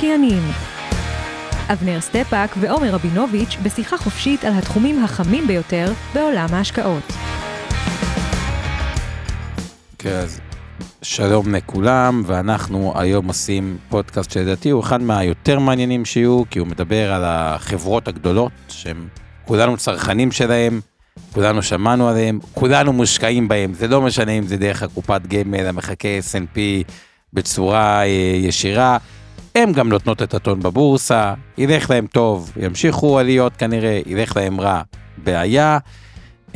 המשקיענים אבנר סטפאק ועומר רבינוביץ' בשיחה חופשית על התחומים החמים ביותר בעולם ההשקעות. כן, אז שלום לכולם, ואנחנו היום עושים פודקאסט שלדעתי הוא אחד מהיותר מעניינים שיהיו, כי הוא מדבר על החברות הגדולות, שהם כולנו צרכנים שלהם, כולנו שמענו עליהם, כולנו מושקעים בהם, זה לא משנה אם זה דרך הקופת גמל, המחקה S&P בצורה אה, ישירה. הן גם נותנות את הטון בבורסה, ילך להם טוב, ימשיכו עליות כנראה, ילך להם רע, בעיה. Uh,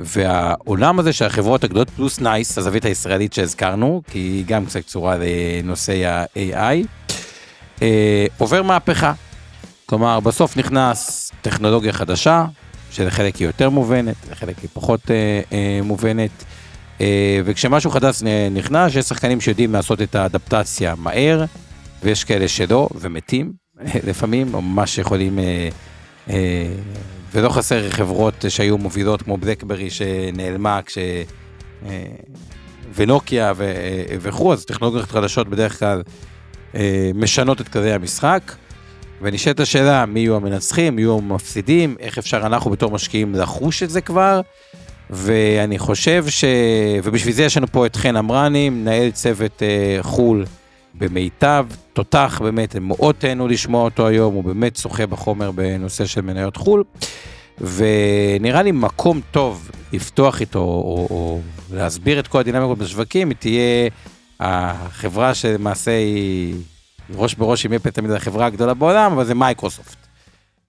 והעולם הזה של החברות הגדולות פלוס נייס, הזווית הישראלית שהזכרנו, כי היא גם קצת קצורה לנושאי ה-AI, אה, עובר מהפכה. כלומר, בסוף נכנס טכנולוגיה חדשה, שלחלק היא יותר מובנת, לחלק היא פחות uh, מובנת. וכשמשהו חדש נכנס, יש שחקנים שיודעים לעשות את האדפטציה מהר, ויש כאלה שלא, ומתים לפעמים, או ממש יכולים, אה, אה, ולא חסר חברות שהיו מובילות כמו בלקברי שנעלמה כש... אה, ונוקיה ו, וכו', אז טכנולוגיות חדשות בדרך כלל משנות את כללי המשחק. ונשאלת השאלה מי יהיו המנצחים, מי יהיו המפסידים, איך אפשר אנחנו בתור משקיעים לחוש את זה כבר. ואני חושב ש... ובשביל זה יש לנו פה את חן אמרני, מנהל צוות חו"ל במיטב, תותח באמת, הם מאוד תהנו לשמוע אותו היום, הוא באמת שוחה בחומר בנושא של מניות חו"ל, ונראה לי מקום טוב לפתוח איתו, או, או להסביר את כל הדינמיקות בשווקים, היא תהיה החברה שלמעשה היא ראש בראש עם אפל תמיד החברה הגדולה בעולם, אבל זה מייקרוסופט.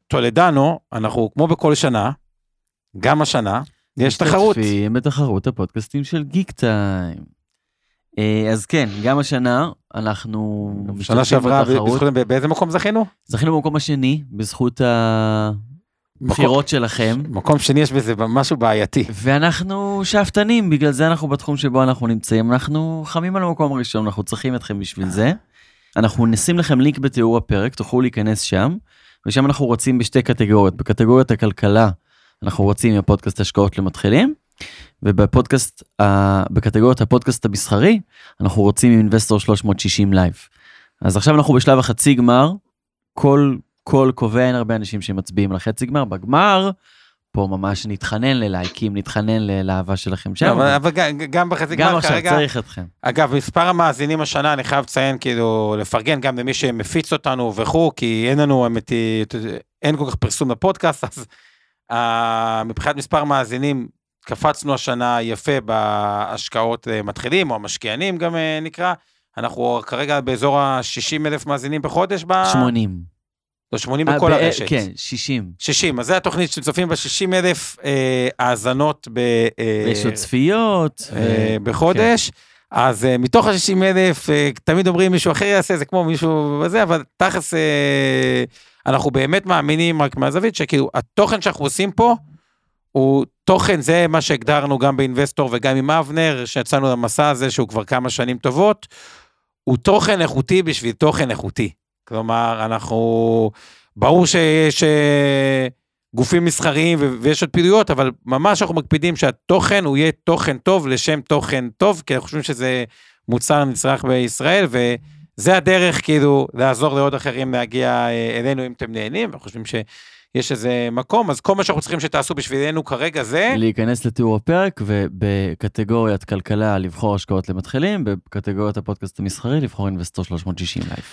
טולדנו, אנחנו כמו בכל שנה, גם השנה, יש תחרות. משתתפים בתחרות הפודקאסטים של גיק טיים. אה, אז כן, גם השנה אנחנו שנה שעברה, באיזה מקום זכינו? זכינו במקום השני, בזכות הבחירות שלכם. מקום שני יש בזה משהו בעייתי. ואנחנו שאפתנים, בגלל זה אנחנו בתחום שבו אנחנו נמצאים, אנחנו חמים על המקום הראשון, אנחנו צריכים אתכם בשביל זה. אנחנו נשים לכם לינק בתיאור הפרק, תוכלו להיכנס שם, ושם אנחנו רצים בשתי קטגוריות. בקטגוריית הכלכלה, אנחנו רצים עם הפודקאסט השקעות למתחילים. ובפודקאסט, בקטגוריית הפודקאסט המסחרי, אנחנו רצים עם Investor 360 Live. אז עכשיו אנחנו בשלב החצי גמר, כל, כל קובע, אין הרבה אנשים שמצביעים על החצי גמר, בגמר, פה ממש נתחנן ללייקים, נתחנן לאהבה שלכם שם. לא, אבל, אבל גם, גם בחצי גמר כרגע... גם עכשיו צריך אתכם. אגב, מספר המאזינים השנה, אני חייב לציין, כאילו, לפרגן גם למי שמפיץ אותנו וכו', כי אין לנו, האמת אין כל כך פרסום לפודקאסט, אז uh, מבחינת מספר מאזינים, קפצנו השנה יפה בהשקעות אה, מתחילים, או המשקיענים גם אה, נקרא. אנחנו כרגע באזור ה-60 אלף מאזינים בחודש. ב... 80. לא, 80 בכל ב- הרשת. כן, 60. 60, אז זו התוכנית שצופים בה 60 אלף אה, האזנות ב... אה, ויש עוד צפיות. אה, ו... בחודש. כן. אז uh, מתוך ה-60 אלף, uh, תמיד אומרים מישהו אחר יעשה, זה כמו מישהו וזה, אבל תכלס, uh, אנחנו באמת מאמינים רק מהזווית, שכאילו, התוכן שאנחנו עושים פה, הוא תוכן, זה מה שהגדרנו גם באינבסטור וגם עם אבנר, שיצאנו למסע הזה שהוא כבר כמה שנים טובות, הוא תוכן איכותי בשביל תוכן איכותי. כלומר, אנחנו, ברור שיש אה, גופים מסחריים ויש עוד פעילויות, אבל ממש אנחנו מקפידים שהתוכן הוא יהיה תוכן טוב לשם תוכן טוב, כי אנחנו חושבים שזה מוצר נצרך בישראל, וזה הדרך כאילו לעזור לעוד אחרים להגיע אה, אלינו אם אתם נהנים, אנחנו חושבים ש... יש איזה מקום, אז כל מה שאנחנו צריכים שתעשו בשבילנו כרגע זה... להיכנס לתיאור הפרק, ובקטגוריית כלכלה לבחור השקעות למתחילים, בקטגוריית הפודקאסט המסחרי לבחור Investor 360 Live.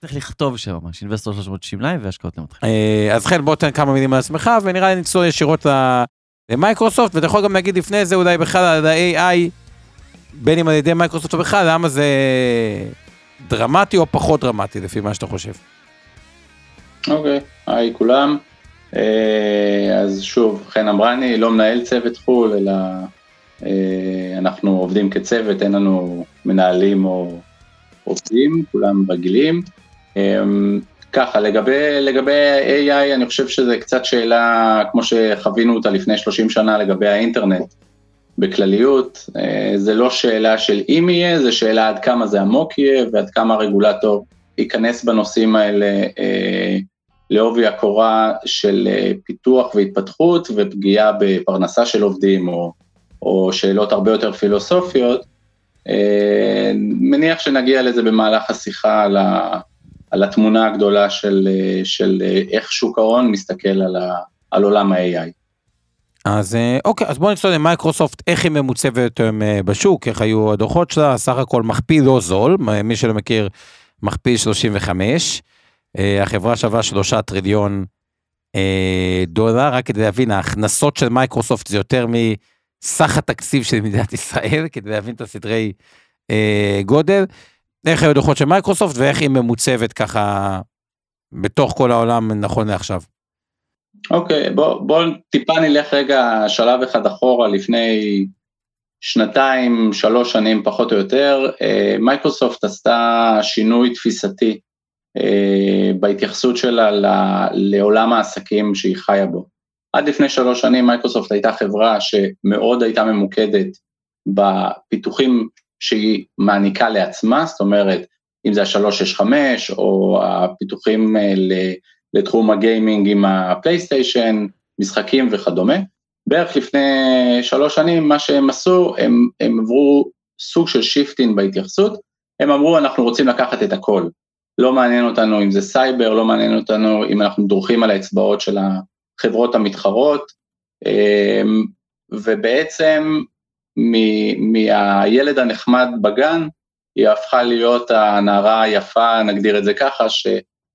צריך לכתוב שם ממש, Investor 360 Live והשקעות למתחילים. אה, אז חן, בוא תן כמה מילים על עצמך, ונראה לי נצלול ישירות למייקרוסופט, ואתה יכול גם להגיד לפני זה אולי בכלל על ה-AI, בין אם על ידי מייקרוסופט או בכלל, למה זה דרמטי או פחות דרמטי, לפי מה שאתה חושב. אוקיי, היי כולם. אה, אז שוב, חן אמרני, לא מנהל צוות חו"ל, אלא אה, אנחנו עובדים כצוות, אין לנו מנהלים או עובדים, כולם רגילים. אמ, ככה, לגבי, לגבי AI, אני חושב שזה קצת שאלה, כמו שחווינו אותה לפני 30 שנה לגבי האינטרנט, בכלליות. אה, זה לא שאלה של אם יהיה, זה שאלה עד כמה זה עמוק יהיה ועד כמה הרגולטור ייכנס בנושאים האלה אה, לעובי הקורה של אה, פיתוח והתפתחות ופגיעה בפרנסה של עובדים או, או שאלות הרבה יותר פילוסופיות. אה, מניח שנגיע לזה במהלך השיחה על, ה, על התמונה הגדולה של, אה, של איך שוק ההון מסתכל על, ה, על עולם ה-AI. אז אוקיי, אז בואו נצטרך למייקרוסופט, איך היא ממוצבת היום בשוק, איך היו הדוחות שלה, סך הכל מכפיל לא זול, מי שלא מכיר, מכפיל 35. אה, החברה שווה שלושה טריליון אה, דולר, רק כדי להבין, ההכנסות של מייקרוסופט זה יותר מסך התקציב של מדינת ישראל, כדי להבין את הסדרי אה, גודל. איך היו דוחות של מייקרוסופט ואיך היא ממוצבת ככה בתוך כל העולם נכון לעכשיו. אוקיי, okay, בוא, בוא טיפה נלך רגע שלב אחד אחורה לפני שנתיים, שלוש שנים פחות או יותר, מייקרוסופט עשתה שינוי תפיסתי בהתייחסות שלה לעולם העסקים שהיא חיה בו. עד לפני שלוש שנים מייקרוסופט הייתה חברה שמאוד הייתה ממוקדת בפיתוחים שהיא מעניקה לעצמה, זאת אומרת, אם זה ה-365 או הפיתוחים אה, לתחום ה gaming עם הפלייסטיישן, משחקים וכדומה. בערך לפני שלוש שנים מה שהם עשו, הם, הם עברו סוג של shifting בהתייחסות, הם אמרו אנחנו רוצים לקחת את הכל, לא מעניין אותנו אם זה סייבר, לא מעניין אותנו אם אנחנו דורכים על האצבעות של החברות המתחרות, אמ, ובעצם מהילד הנחמד בגן, היא הפכה להיות הנערה היפה, נגדיר את זה ככה, ש,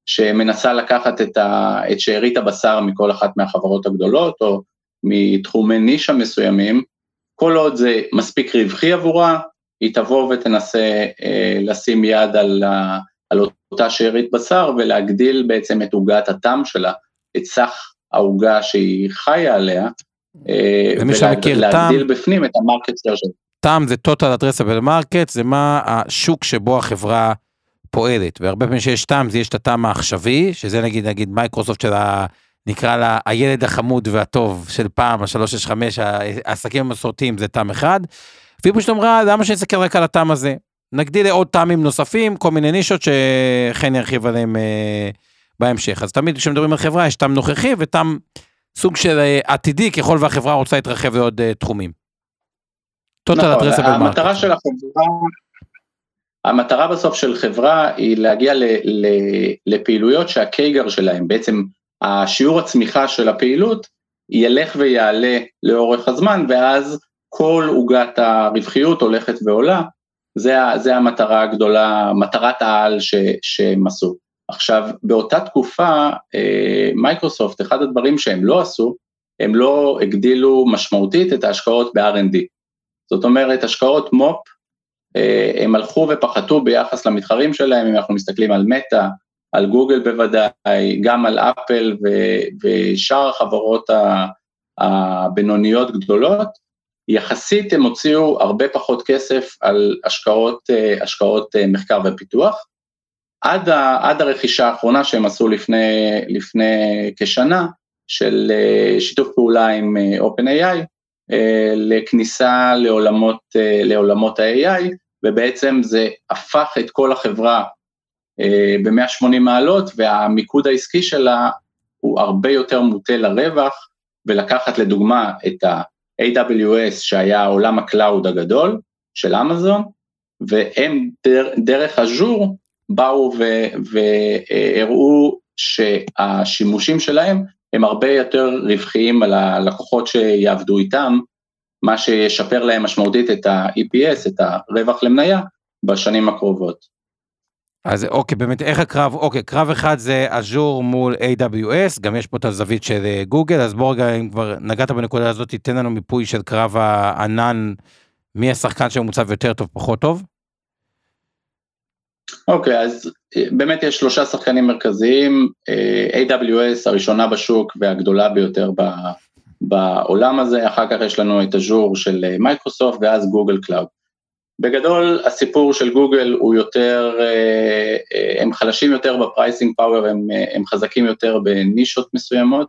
שמנסה לקחת את, ה, את שארית הבשר מכל אחת מהחברות הגדולות, או מתחומי נישה מסוימים, כל עוד זה מספיק רווחי עבורה, היא תבוא ותנסה אה, לשים יד על, על אותה שארית בשר ולהגדיל בעצם את עוגת הטעם שלה, את סך העוגה שהיא חיה עליה, אה, ומי שמכיר טעם, ולהגדיל בפנים את המרקט שלה. טעם זה total addressable market, זה מה השוק שבו החברה פועלת, והרבה פעמים שיש טעם, זה יש את הטעם העכשווי, שזה נגיד, נגיד מייקרוסופט של ה... נקרא לה הילד החמוד והטוב של פעם, ה-365, העסקים המסורתיים זה טעם אחד, והיא פשוט אמרה, למה שאני אסתכל רק על הטעם הזה? נגדיל לעוד טעמים נוספים, כל מיני נישות שחן ירחיב עליהם אה, בהמשך. אז תמיד כשמדברים על חברה יש טעם נוכחי וטעם סוג של אה, עתידי ככל והחברה רוצה להתרחב לעוד אה, תחומים. נכון, המטרה של החברה, המטרה בסוף של חברה היא להגיע ל, ל, לפעילויות שהקייגר שלהם, בעצם השיעור הצמיחה של הפעילות, ילך ויעלה לאורך הזמן, ואז כל עוגת הרווחיות הולכת ועולה, זה, זה המטרה הגדולה, מטרת העל ש, שהם עשו. עכשיו, באותה תקופה, אה, מייקרוסופט, אחד הדברים שהם לא עשו, הם לא הגדילו משמעותית את ההשקעות ב-R&D. זאת אומרת, השקעות מו"פ, אה, הם הלכו ופחתו ביחס למתחרים שלהם, אם אנחנו מסתכלים על מטא, על גוגל בוודאי, גם על אפל ושאר החברות הבינוניות גדולות, יחסית הם הוציאו הרבה פחות כסף על השקעות, אה, השקעות אה, מחקר ופיתוח. עד, ה, עד הרכישה האחרונה שהם עשו לפני, לפני כשנה, של אה, שיתוף פעולה עם OpenAI, לכניסה לעולמות, לעולמות ה-AI, ובעצם זה הפך את כל החברה ב-180 מעלות, והמיקוד העסקי שלה הוא הרבה יותר מוטה לרווח, ולקחת לדוגמה את ה... AWS שהיה עולם ה cloud הגדול של אמזון, והם דר, דרך אג'ור באו והראו שהשימושים שלהם הם הרבה יותר רווחיים על הלקוחות שיעבדו איתם, מה שישפר להם משמעותית את ה-EPS, את הרווח למניה, בשנים הקרובות. אז אוקיי, באמת, איך הקרב, אוקיי, קרב אחד זה אג'ור מול AWS, גם יש פה את הזווית של אה, גוגל, אז בוא רגע, אם כבר נגעת בנקודה הזאת, תיתן לנו מיפוי של קרב הענן, מי השחקן שמוצב יותר טוב, פחות טוב. אוקיי, אז אה, באמת יש שלושה שחקנים מרכזיים, אה, AWS הראשונה בשוק והגדולה ביותר ב, בעולם הזה, אחר כך יש לנו את אג'ור של מייקרוסופט ואז Google Cloud. בגדול הסיפור של גוגל הוא יותר, אה, אה, הם חלשים יותר ב pricing power, הם, אה, הם חזקים יותר בנישות מסוימות,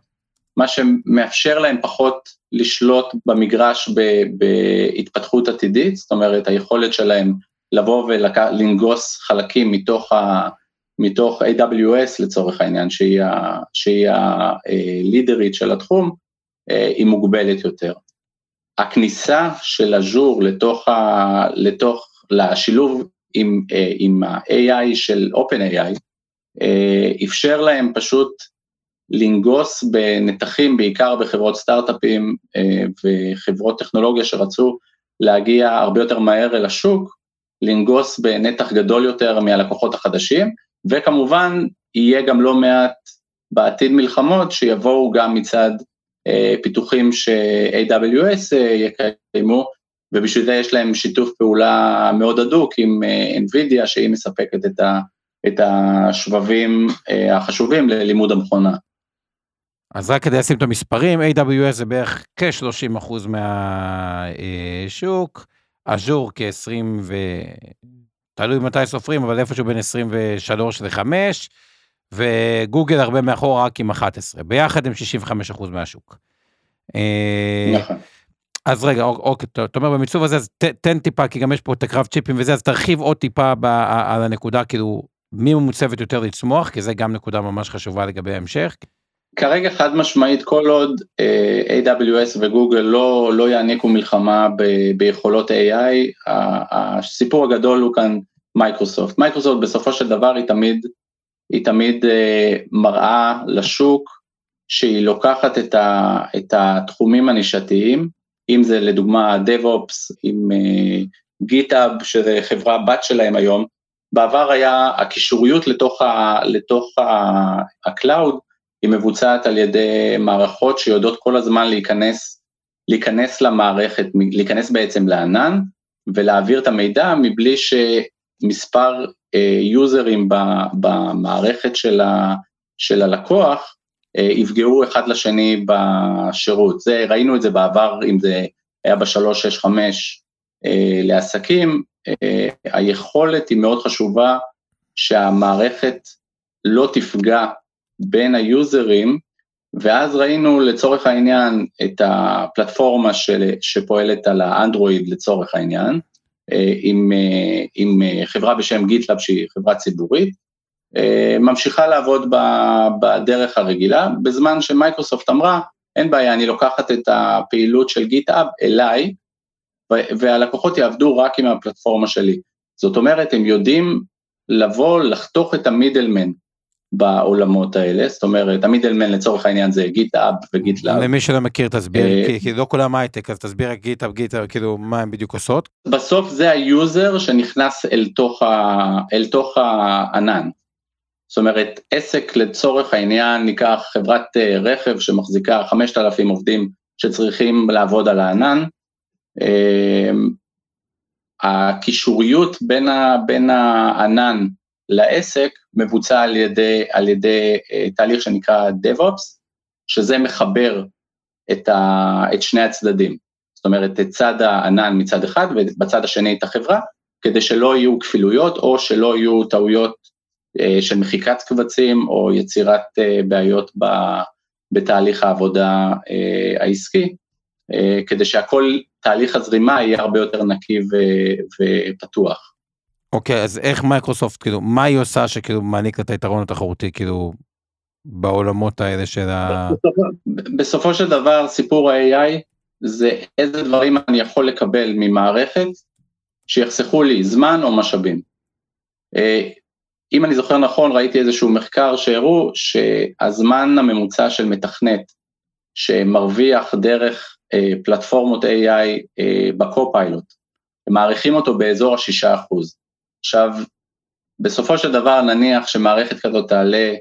מה שמאפשר להם פחות לשלוט במגרש בהתפתחות עתידית, זאת אומרת היכולת שלהם לבוא ולנגוס חלקים מתוך, ה, מתוך AWS לצורך העניין, שהיא הלידרית של התחום, היא מוגבלת יותר. הכניסה של אג'ור לתוך, ה, לתוך, לשילוב עם, אה, עם ה-AI של OpenAI, אה, אפשר להם פשוט לנגוס בנתחים, בעיקר בחברות סטארט-אפים אה, וחברות טכנולוגיה שרצו להגיע הרבה יותר מהר אל השוק, לנגוס בנתח גדול יותר מהלקוחות החדשים, וכמובן יהיה גם לא מעט בעתיד מלחמות שיבואו גם מצד פיתוחים ש-AWS אה, יקיימו, ובשביל זה יש להם שיתוף פעולה מאוד הדוק עם אה, NVIDIA, שהיא מספקת את, ה, את השבבים החשובים ללימוד המכונה. אז רק כדי לשים את המספרים, AWS זה בערך כ-30% מהשוק, אג'ור כ-20 ו... תלוי מתי סופרים, אבל איפשהו בין 23 ל-5, וגוגל הרבה מאחור רק עם 11, ביחד הם 65% מהשוק. אה, נכון. אז רגע, אוקיי, אתה אומר במיצוב הזה, אז תן טיפה, כי גם יש פה את הקרב צ'יפים וזה, אז תרחיב עוד טיפה על הנקודה, כאילו, מי מוצבת יותר לצמוח, כי זה גם נקודה ממש חשובה לגבי ההמשך. כרגע חד משמעית, כל עוד אה, AWS וגוגל לא, לא יעניקו מלחמה ב, ביכולות AI, הסיפור הגדול הוא כאן מייקרוסופט. מייקרוסופט בסופו של דבר היא תמיד היא תמיד אה, מראה לשוק שהיא לוקחת את, ה, את התחומים הנישתיים, אם זה לדוגמה DevOps עם GitHub, שזה חברה בת שלהם היום, בעבר היה הקישוריות לתוך, ה, לתוך ה-Cloud, היא מבוצעת על ידי מערכות שיודעות כל הזמן להיכנס, להיכנס למערכת, להיכנס בעצם לענן ולהעביר את המידע מבלי שמספר יוזרים במערכת של, ה, של הלקוח אה, יפגעו אחד לשני בשירות. זה, ראינו את זה בעבר, אם זה היה ב-365 אה, לעסקים, אה, היכולת היא מאוד חשובה שהמערכת לא תפגע בין ה users, ואז ראינו לצורך העניין את הפלטפורמה של, שפועלת על האנדרואיד לצורך העניין, עם, אה, עם אה, חברה בשם GitLab שהיא חברה ציבורית, ממשיכה לעבוד בדרך הרגילה, בזמן שמייקרוסופט אמרה, אין בעיה, אני לוקחת את הפעילות של GitHub אליי, והלקוחות יעבדו רק עם הפלטפורמה שלי. זאת אומרת, הם יודעים לבוא, לחתוך את ה middleman, בעולמות האלה, זאת אומרת, ה middleman לצורך העניין זה GitHub ו GitLab. למי שלא מכיר תסביר, אה, כי לא כולם הייטק, אז תסביר רק GitHub, GitHub, כאילו מה הם בדיוק עושות. בסוף זה ה user שנכנס אל תוך, ה, אל תוך הענן. זאת אומרת, עסק לצורך העניין, ניקח חברת אה, רכב שמחזיקה 5,000 עובדים שצריכים לעבוד על הענן, אה, הקישוריות בין, ה, בין הענן לעסק מבוצע על ידי, על ידי uh, תהליך שנקרא DevOps, שזה מחבר את, ה, את שני הצדדים. זאת אומרת, את צד הענן מצד אחד ובצד השני את החברה, כדי שלא יהיו כפילויות או שלא יהיו טעויות uh, של מחיקת קבצים או יצירת uh, בעיות ב, בתהליך העבודה העסקי, כדי שהכל, תהליך הזרימה יהיה הרבה יותר נקי ו, ופתוח. אוקיי, אז איך מייקרוסופט, כאילו, מה היא עושה שכאילו מעניק את היתרון התחרותי, כאילו, בעולמות האלה של ה... בסופו של דבר, סיפור ה-AI זה איזה דברים אני יכול לקבל ממערכת שיחסכו לי זמן או משאבים. אה, אם אני זוכר נכון, ראיתי איזשהו מחקר שהראו שהזמן הממוצע של מתכנת שמרוויח דרך אה, פלטפורמות AI אה, ב Copilot, מעריכים אותו באזור השישה אחוז. עכשיו, בסופו של דבר נניח שמערכת כזאת תעלה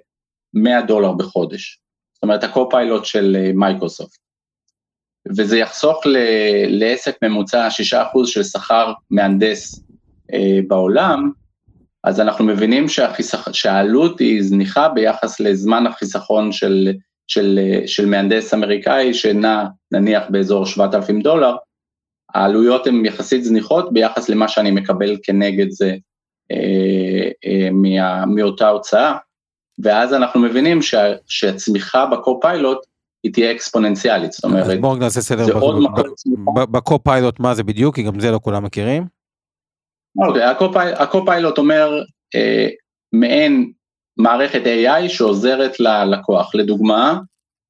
100 דולר בחודש, זאת אומרת ה Copilot של אה, מייקרוסופט, וזה יחסוך ל- לעסק ממוצע 6% של שכר מהנדס אה, בעולם, אז אנחנו מבינים שהחיסכ... שהעלות היא זניחה ביחס לזמן החיסכון של, של, של מהנדס אמריקאי שנע נניח באזור 7,000 דולר, העלויות הן יחסית זניחות ביחס למה שאני מקבל כנגד זה. אה, אה, מה, מאותה הוצאה, ואז אנחנו מבינים שה, שהצמיחה בקו-פיילוט היא תהיה אקספוננציאלית, זאת אומרת, בואו נעשה סדר בקו-פיילוט מה זה בדיוק, כי גם זה לא כולם מכירים. אוקיי, הקו-פיילוט אומר אה, מעין מערכת AI שעוזרת ללקוח, לדוגמה,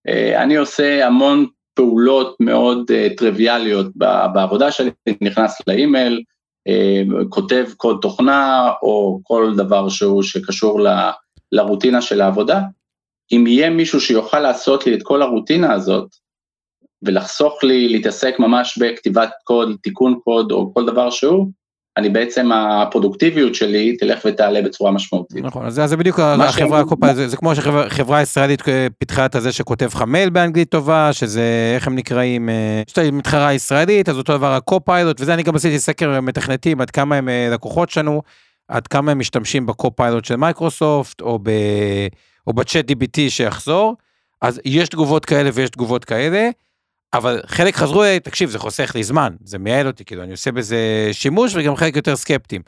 אה, אני עושה המון פעולות מאוד uh, טריוויאליות בעבודה שלי, נכנס לאימייל, כותב קוד תוכנה או כל דבר שהוא שקשור ל, לרוטינה של העבודה, אם יהיה מישהו שיוכל לעשות לי את כל הרוטינה הזאת ולחסוך לי להתעסק ממש בכתיבת קוד, תיקון קוד או כל דבר שהוא, אני בעצם הפרודוקטיביות שלי תלך ותעלה בצורה משמעותית. נכון, אז זה בדיוק החברה, זה, זה זה כמו שחברה ישראלית פיתחה את הזה שכותב לך מייל באנגלית טובה, שזה איך הם נקראים, אה, יש את מתחרה ישראלית, אז אותו דבר ה Copilot, וזה אני גם עשיתי סקר מתכנתים, עד כמה הם אה, לקוחות שלנו, עד כמה הם משתמשים ב Copilot של מייקרוסופט, או, ב, או ב ChatGPT שיחזור, אז יש תגובות כאלה ויש תגובות כאלה. אבל חלק חזרו תקשיב, זה חוסך לי זמן, זה מייעל אותי, כאילו, אני עושה בזה שימוש, וגם חלק יותר סקפטיים.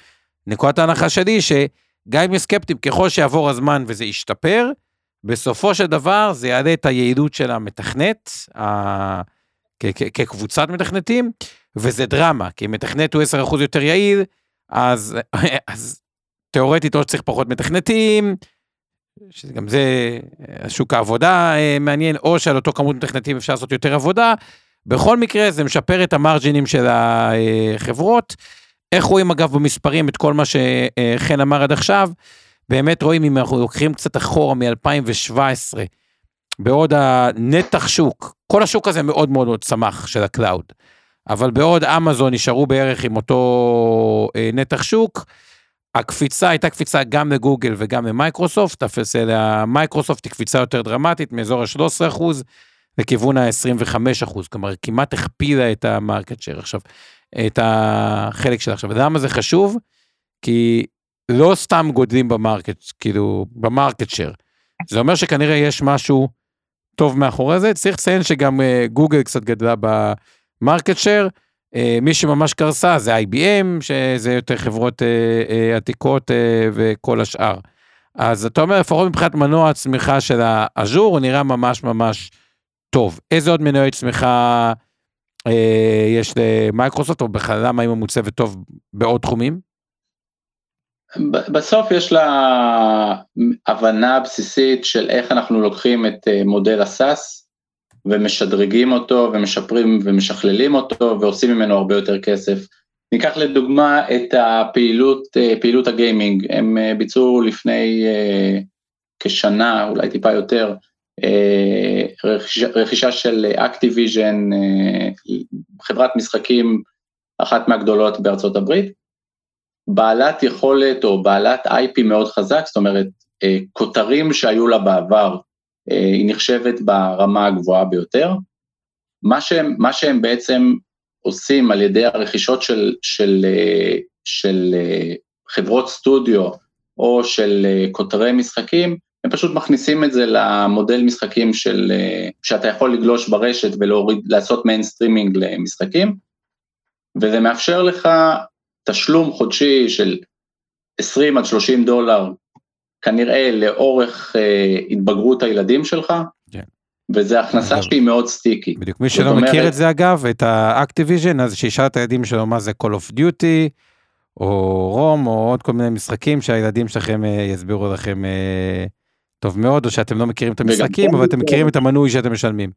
נקודת ההנחה שלי, שגם אם יש סקפטיים, ככל שיעבור הזמן וזה ישתפר, בסופו של דבר זה יעלה את היעילות של המתכנת, ה... כקבוצת מתכנתים, וזה דרמה, כי אם מתכנת הוא 10% יותר יעיל, אז, אז תאורטית או שצריך פחות מתכנתים, שגם זה אה, שוק העבודה אה, מעניין, או שעל אותו כמות מתכנתים אפשר לעשות יותר עבודה. בכל מקרה זה משפר את המרג'ינים של החברות. איך רואים אגב במספרים את כל מה שחן אמר עד עכשיו? באמת רואים אם אנחנו לוקחים קצת אחורה מ-2017, בעוד הנתח שוק, כל השוק הזה מאוד מאוד מאוד צמח של ה cloud, אבל בעוד אמזון נשארו בערך עם אותו אה, נתח שוק, הקפיצה הייתה קפיצה גם לגוגל וגם למייקרוסופט, אצל מייקרוסופט היא קפיצה יותר דרמטית, מאזור ה-13 לכיוון ה-25 כלומר כמעט הכפילה את ה market share עכשיו, את החלק שלה עכשיו. למה זה חשוב? כי לא סתם גודלים ב market, כאילו, ב market share. זה אומר שכנראה יש משהו טוב מאחורי זה, צריך לציין שגם uh, גוגל קצת גדלה ב market share, אה, מי שממש קרסה זה IBM, שזה יותר חברות אה, אה, עתיקות וכל השאר. אז אתה אומר, לפחות מבחינת מנוע הצמיחה של האז'ור, הוא נראה ממש ממש טוב. איזה עוד מנועי צמיחה יש למייקרוסופט, או בכלל למה היא ממוצבת טוב בעוד תחומים? בסוף יש לה הבנה בסיסית של איך אנחנו לוקחים את מודל הסאס, ומשדרגים אותו ומשפרים ומשכללים אותו ועושים ממנו הרבה יותר כסף. ניקח לדוגמה את הפעילות, אה, פעילות הגיימינג, הם אה, ביצעו לפני אה, כשנה, אולי טיפה יותר, רכישה, של אקטיביז'ן, חברת משחקים אחת מהגדולות בארצות הברית, בעלת יכולת או בעלת IP מאוד חזק, זאת אומרת, כותרים שהיו לה בעבר היא נחשבת ברמה הגבוהה ביותר. מה שהם, מה שהם בעצם עושים על ידי הרכישות של, של, אה, של אה, חברות סטודיו או של כותרי משחקים, הם פשוט מכניסים את זה למודל משחקים של, שאתה יכול לגלוש ברשת ולעשות מיינסטרימינג למשחקים, וזה מאפשר לך תשלום חודשי של 20 עד 30 דולר כנראה לאורך אה, התבגרות הילדים שלך, כן. וזה הכנסה שהיא מאוד סטיקי. בדיוק, מי שלא אומרת... מכיר את זה אגב, את האקטיביז'ן, אז שישאל את הילדים שלו מה זה Call of Duty, או רום, או עוד כל מיני משחקים שהילדים שלכם אה, יסבירו לכם אה, טוב מאוד, או שאתם לא מכירים את המשחקים, אבל אתם מכירים את המנוי שאתם משלמים.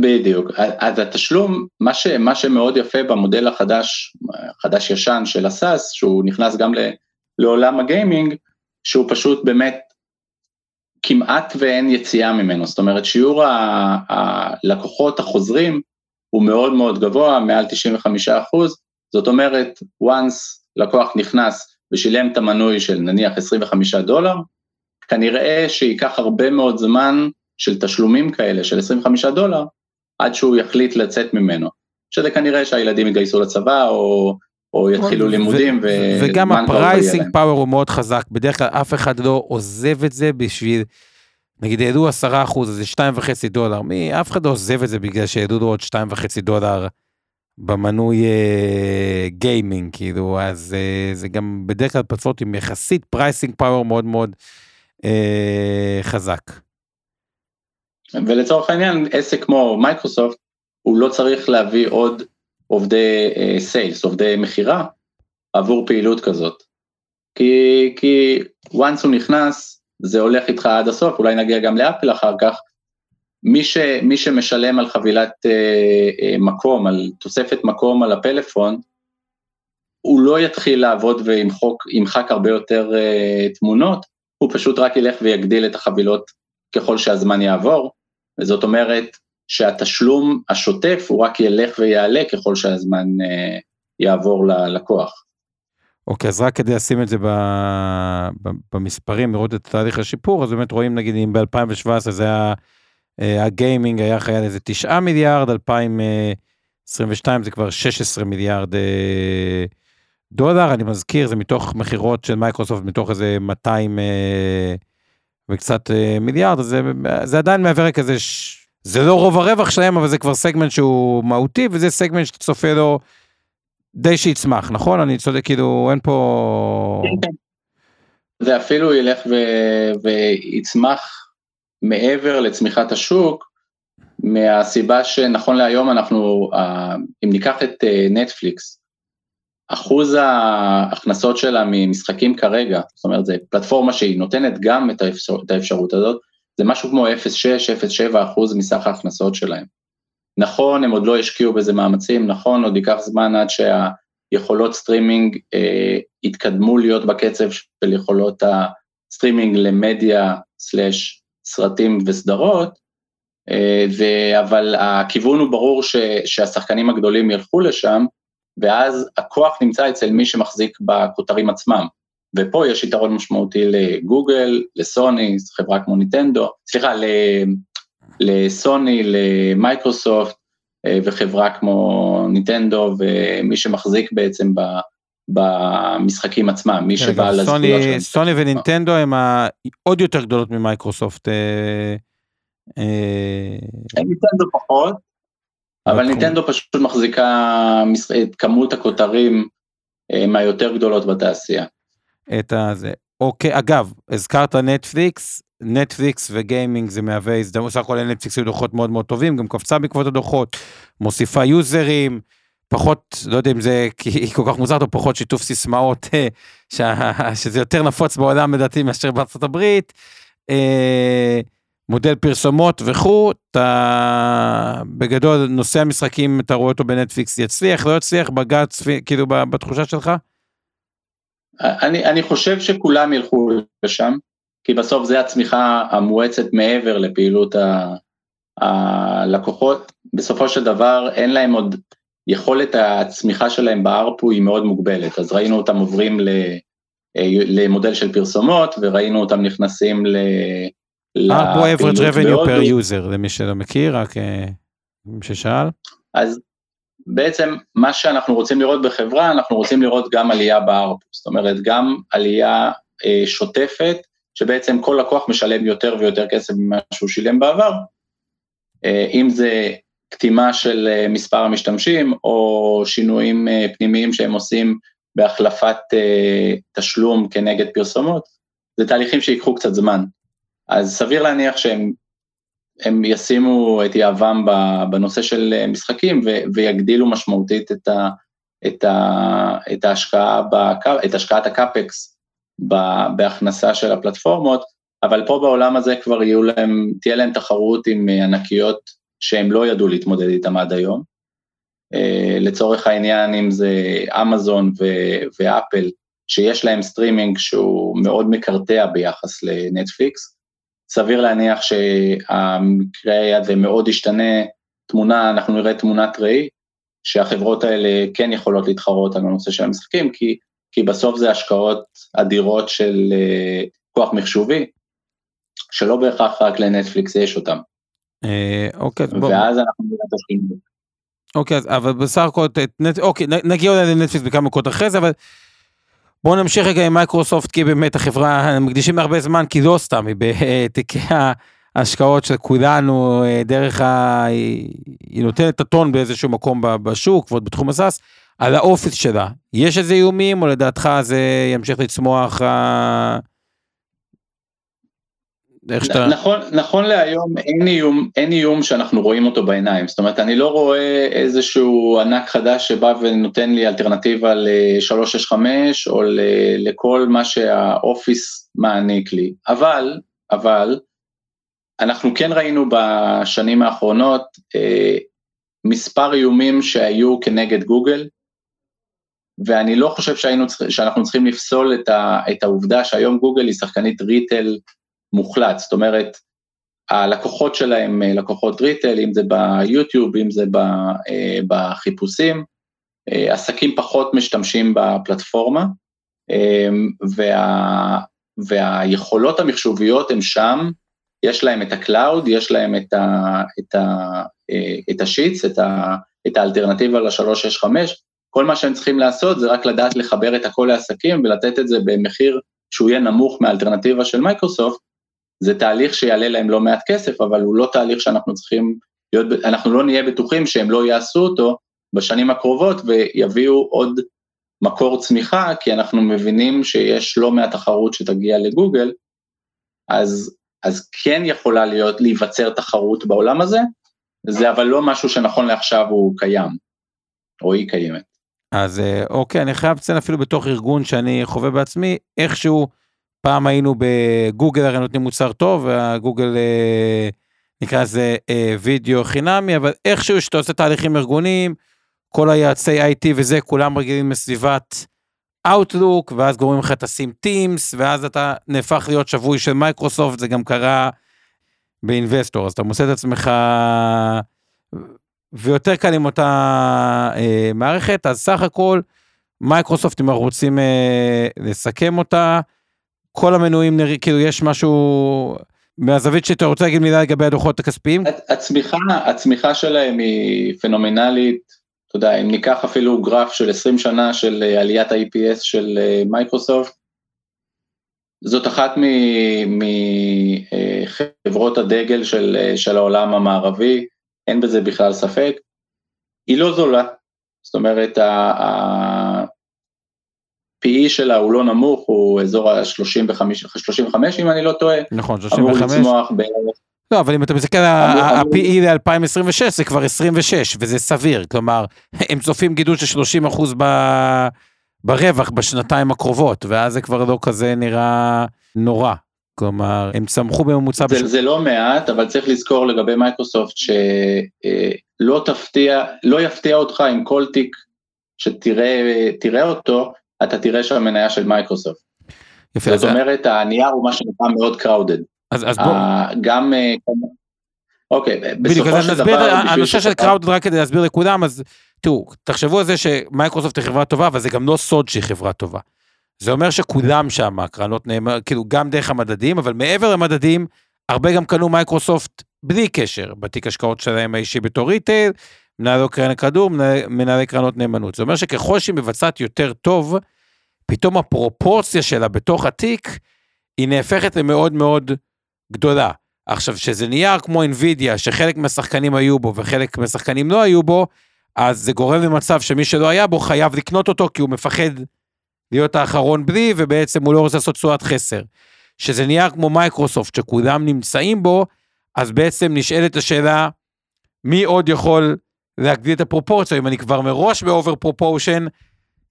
בדיוק, אז התשלום, מה, ש, מה שמאוד יפה במודל החדש, חדש ישן של הסאס, שהוא נכנס גם ל... לעולם הגיימינג, שהוא פשוט באמת כמעט ואין יציאה ממנו, זאת אומרת שיעור הלקוחות החוזרים הוא מאוד מאוד גבוה, מעל 95 אחוז, זאת אומרת, once לקוח נכנס ושילם את המנוי של נניח 25 דולר, כנראה שייקח הרבה מאוד זמן של תשלומים כאלה של 25 דולר, עד שהוא יחליט לצאת ממנו, שזה כנראה שהילדים יתגייסו לצבא או או יתחילו לימודים ו... וגם הפרייסינג פאוור הוא מאוד חזק, בדרך כלל אף אחד לא עוזב את זה בשביל, נגיד העלו עשרה אחוז, אז זה שתיים וחצי דולר, מי, אף אחד לא עוזב את זה בגלל שהעלו לו עוד שתיים וחצי דולר במנוי gaming, כאילו, אז זה גם בדרך כלל פלטפורמות עם יחסית pricing power מאוד מאוד חזק. ולצורך העניין, עסק כמו מייקרוסופט, הוא לא צריך להביא עוד עובדי sales, עובדי מכירה, עבור פעילות כזאת. כי, כי once הוא נכנס, זה הולך איתך עד הסוף, אולי נגיע גם לאפל אחר כך, מי, ש, מי שמשלם על חבילת אה, אה, מקום, על תוספת מקום על הפלאפון, הוא לא יתחיל לעבוד וימחק הרבה יותר אה, תמונות, הוא פשוט רק ילך ויגדיל את החבילות ככל שהזמן יעבור, וזאת אומרת שהתשלום השוטף הוא רק ילך ויעלה ככל שהזמן אה, יעבור ללקוח. אוקיי, אז רק כדי לשים את זה במספרים, לראות את תהליך השיפור, אז באמת רואים נגיד אם ב-2017 זה היה, אה, הגיימינג היה חייל איזה 9 מיליארד, 2022 זה כבר 16 מיליארד אה, דולר, אני מזכיר, זה מתוך מכירות של מייקרוסופט, מתוך איזה 200 אה, וקצת מיליארד, אז זה, זה עדיין מהווה כזה, זה לא רוב הרווח שלהם, אבל זה כבר סגמנט שהוא מהותי, וזה סגמנט שאתה צופה לו די שיצמח, נכון? אני צודק, כאילו, אין פה... זה אפילו ילך ו... ויצמח מעבר לצמיחת השוק, מהסיבה שנכון להיום אנחנו, אם ניקח את אה, נטפליקס, אחוז ההכנסות שלה ממשחקים כרגע, זאת אומרת, זו פלטפורמה שהיא נותנת גם את, האפשר, את האפשרות הזאת, זה משהו כמו 0.6-0.7 אחוז מסך ההכנסות שלהם. נכון, הם עוד לא השקיעו בזה מאמצים, נכון, עוד ייקח זמן עד שהיכולות סטרימינג אה, יתקדמו להיות בקצב של יכולות הסטרימינג למדיה slash סרטים וסדרות, אה, ו, אבל הכיוון הוא ברור ש, שהשחקנים הגדולים ילכו לשם, ואז הכוח נמצא אצל מי שמחזיק בכותרים עצמם. ופה יש יתרון משמעותי לגוגל, לסוני, חברה כמו ניטנדו, סליחה, לסוני, למייקרוסופט אה, וחברה כמו ניטנדו ומי שמחזיק בעצם ב... במשחקים עצמם, מי כן, שבא לזכויות שלהם. סוני ונינטנדו הם עוד יותר גדולות ממייקרוסופט. אה, אה, נינטנדו פחות, אבל נינטנדו פשוט מחזיקה את כמות הכותרים מהיותר גדולות בתעשייה. את הזה. אוקיי, אגב, הזכרת נטפליקס, נטפליקס ו gaming זה מהווה הזדמנות, סך הכל נטפליקס היו דוחות מאוד מאוד טובים, גם קפצה בעקבות הדוחות, מוסיפה users, פחות, לא יודע אם זה כי כל כך מוזרת, או פחות שיתוף סיסמאות, אה, שזה יותר נפוץ בעולם לדעתי מאשר בארצות הברית, אה, מודל פרסומות וכו', אתה בגדול נושא המשחקים אתה רואה אותו בנטפליקס יצליח, לא יצליח, בג"ץ, כאילו בתחושה שלך? אני, אני חושב שכולם ילכו לשם. כי בסוף זה הצמיחה המואצת מעבר לפעילות הלקוחות. בסופו של דבר אין להם עוד, יכולת הצמיחה שלהם בארפו היא מאוד מוגבלת, אז ראינו אותם עוברים למודל של פרסומות, וראינו אותם נכנסים ל... ארפו average revenue per user, למי שלא מכיר, רק אה, מי ששאל. אז בעצם מה שאנחנו רוצים לראות בחברה, אנחנו רוצים לראות גם עלייה בארפו, זאת אומרת גם עלייה אה, שוטפת שבעצם כל לקוח משלם יותר ויותר כסף ממה שהוא שילם בעבר, אה, אם זה קטימה של אה, מספר המשתמשים או שינויים אה, פנימיים שהם עושים בהחלפת תשלום כנגד פרסומות, זה תהליכים שיקחו קצת זמן. אז סביר להניח שהם הם ישימו את יהבם בנושא של משחקים ויגדילו משמעותית את, ה, את, ה, את, ההשקעה, את השקעת הקאפקס בהכנסה של הפלטפורמות, אבל פה בעולם הזה כבר יהיו להם, תהיה להם תחרות עם ענקיות שהם לא ידעו להתמודד איתם עד היום. אה, לצורך העניין, אם זה אמזון ואפל, שיש להם סטרימינג שהוא מאוד מקרטע ביחס לנטפליקס, סביר להניח שהמקרה הזה מאוד ישתנה, תמונה, אנחנו נראה תמונת ראי, שהחברות האלה כן יכולות להתחרות על הנושא של המשחקים, כי כי בסוף זה השקעות אדירות של uh, כוח מחשובי, שלא בהכרח רק לנטפליקס יש אותם. אה, אוקיי, בוא. ואז אנחנו נראה את השינוי. אוקיי, אבל בסך הכל, אוקיי, נגיע אולי לנטפליקס בכמה מקומות אחרי זה, אבל בואו נמשיך רגע עם מייקרוסופט, כי באמת החברה, מקדישים הרבה זמן, כי לא סתם, היא בתיקי השקעות של כולנו אה, דרך ה... היא נותנת את הטון באיזשהו מקום בשוק ועוד בתחום ה SaaS, על האופיס שלה. יש איזה איומים או לדעתך זה ימשיך לצמוח? איך שאתה... נכון, נכון להיום אין איום, אין איום שאנחנו רואים אותו בעיניים, זאת אומרת אני לא רואה איזשהו ענק חדש שבא ונותן לי אלטרנטיבה ל-365 או לכל מה שהאופיס מעניק לי, אבל, אבל, אנחנו כן ראינו בשנים האחרונות אה, מספר איומים שהיו כנגד גוגל, ואני לא חושב שהיינו, שאנחנו צריכים לפסול את, ה, את העובדה שהיום גוגל היא שחקנית ריטל מוחלט, זאת אומרת, הלקוחות שלהם אה, לקוחות ריטל, אם זה ביוטיוב, אם זה אה, בחיפושים, אה, עסקים פחות משתמשים בפלטפורמה, וה, והיכולות המחשוביות הן שם, יש להם את ה cloud, יש להם את, ה, את, ה, את ה Sheets, את, ה, את האלטרנטיבה ל-365, כל מה שהם צריכים לעשות זה רק לדעת לחבר את הכל לעסקים ולתת את זה במחיר שהוא יהיה נמוך מהאלטרנטיבה של מייקרוסופט, זה תהליך שיעלה להם לא מעט כסף, אבל הוא לא תהליך שאנחנו צריכים להיות, אנחנו לא נהיה בטוחים שהם לא יעשו אותו בשנים הקרובות ויביאו עוד מקור צמיחה, כי אנחנו מבינים שיש לא מעט תחרות שתגיע לגוגל, אז, אז כן יכולה להיות, להיווצר תחרות בעולם הזה, זה אבל לא משהו שנכון לעכשיו הוא קיים, או היא קיימת. אז אה, אוקיי, אני חייב לציין אפילו בתוך ארגון שאני חווה בעצמי, איכשהו פעם היינו בגוגל הרי נותנים מוצר טוב, והגוגל אה, נקרא לזה אה, וידאו חינמי, אבל איכשהו שאתה עושה תהליכים ארגוניים, כל היועצי IT וזה, כולם רגילים לסביבת Outlook, ואז גורמים לך תשים Teams, ואז אתה נהפך להיות שבוי של מייקרוסופט, זה גם קרה באינבסטור, אז אתה מוצא את עצמך, ויותר קל עם אותה אה, מערכת, אז סך הכל, מייקרוסופט, אם אנחנו רוצים אה, לסכם אותה, כל המנויים נראים, כאילו יש משהו מהזווית שאתה רוצה להגיד מילה לגבי הדוחות הכספיים? הצמיחה, הצמיחה שלהם היא פנומנלית, אתה יודע, אם ניקח אפילו גרף של 20 שנה של אה, עליית ה-EPS של אה, מייקרוסופט, זאת אחת מחברות אה, הדגל של, של העולם המערבי, אין בזה בכלל ספק. היא לא זולה, זאת אומרת, PE שלה הוא לא נמוך, הוא אזור ה-35, 35 אם אני לא טועה. נכון, 35. אמור לצמוח בערך. לא, אבל אם אתה מסתכל על ה-PE ל-2026 זה כבר 26, וזה סביר, כלומר, הם צופים גידול של 30 אחוז ברווח בשנתיים הקרובות, ואז זה כבר לא כזה נראה נורא. כלומר, הם צמחו בממוצע... זה, בש... זה לא מעט, אבל צריך לזכור לגבי מייקרוסופט שלא אה, תפתיע, לא יפתיע אותך עם כל תיק שתראה אותו, אתה תראה שם מניה של מייקרוסופט. יפה, זאת אומרת, הנייר הוא מה שנקרא מאוד crowded. אז, אז בוא. גם, אה, אוקיי, בסופו של דבר... הנושא של crowded, רק כדי להסביר לכולם, אז תראו, תחשבו על זה שמייקרוסופט היא חברה טובה, אבל זה גם לא סוד שהיא חברה טובה. זה אומר שכולם שם, הקרנות נאמר, כאילו גם דרך המדדים, אבל מעבר למדדים, הרבה גם קנו מייקרוסופט בלי קשר, בתיק השקעות שלהם האישי בתור retail, מנהלי קרן הגידור, מנהלי קרנות נאמנות. זה אומר שככל שהיא מבצעת יותר טוב, פתאום הפרופורציה שלה בתוך התיק, היא נהפכת למאוד מאוד גדולה. עכשיו, שזה נייר כמו אינווידיה, שחלק מהשחקנים היו בו וחלק מהשחקנים לא היו בו, אז זה גורם למצב שמי שלא היה בו חייב לקנות אותו, כי הוא מפחד להיות האחרון בלי, ובעצם הוא לא רוצה לעשות תשואת חסר. שזה נייר כמו מייקרוסופט, שכולם נמצאים בו, אז בעצם נשאלת השאלה, מי עוד יכול להגדיל את הפרופורציה, אם אני כבר מראש ב over proportion,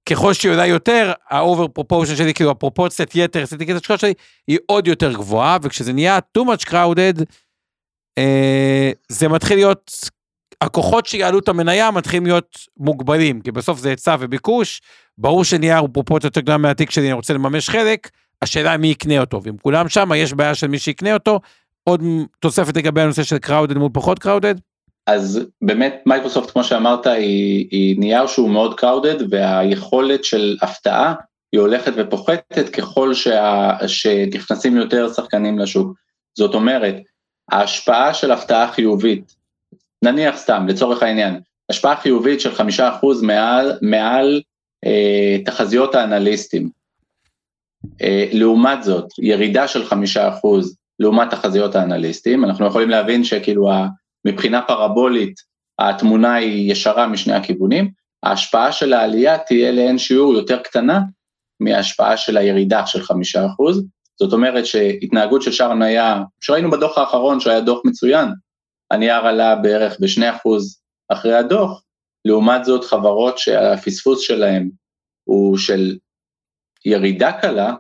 ככל שהיא עולה יותר, ה over proportion שלי, כאילו הפרופורציית יתר, שתיק ההשקעות שלי, היא עוד יותר גבוהה, וכשזה נהיה too much crowded, אה, זה מתחיל להיות, הכוחות שיעלו את המניה מתחילים להיות מוגבלים, כי בסוף זה היצע וביקוש, ברור שנייר הוא פרופורציה יותר גדולה מהתיק שלי, אני רוצה לממש חלק, השאלה מי יקנה אותו, ואם כולם שם, יש בעיה של מי שיקנה אותו, עוד תוספת לגבי הנושא של crowded מול פחות crowded? אז באמת מייקרוסופט כמו שאמרת היא, היא נייר שהוא מאוד crowded והיכולת של הפתעה היא הולכת ופוחתת ככל שה, שנכנסים יותר שחקנים לשוק. זאת אומרת, ההשפעה של הפתעה חיובית, נניח סתם לצורך העניין, השפעה חיובית של חמישה אחוז מעל, מעל אה, תחזיות האנליסטים. אה, לעומת זאת, ירידה של חמישה אחוז לעומת תחזיות האנליסטים, אנחנו יכולים להבין שכאילו מבחינה פרבולית התמונה היא ישרה משני הכיוונים, ההשפעה של העלייה תהיה לאין שיעור יותר קטנה מההשפעה של הירידה של חמישה אחוז, זאת אומרת שהתנהגות של שער מניה, שראינו בדוח האחרון שהיה דוח מצוין, הנייר עלה בערך ב-2% אחרי הדוח, לעומת זאת חברות שהפספוס שלהם הוא של ירידה קלה,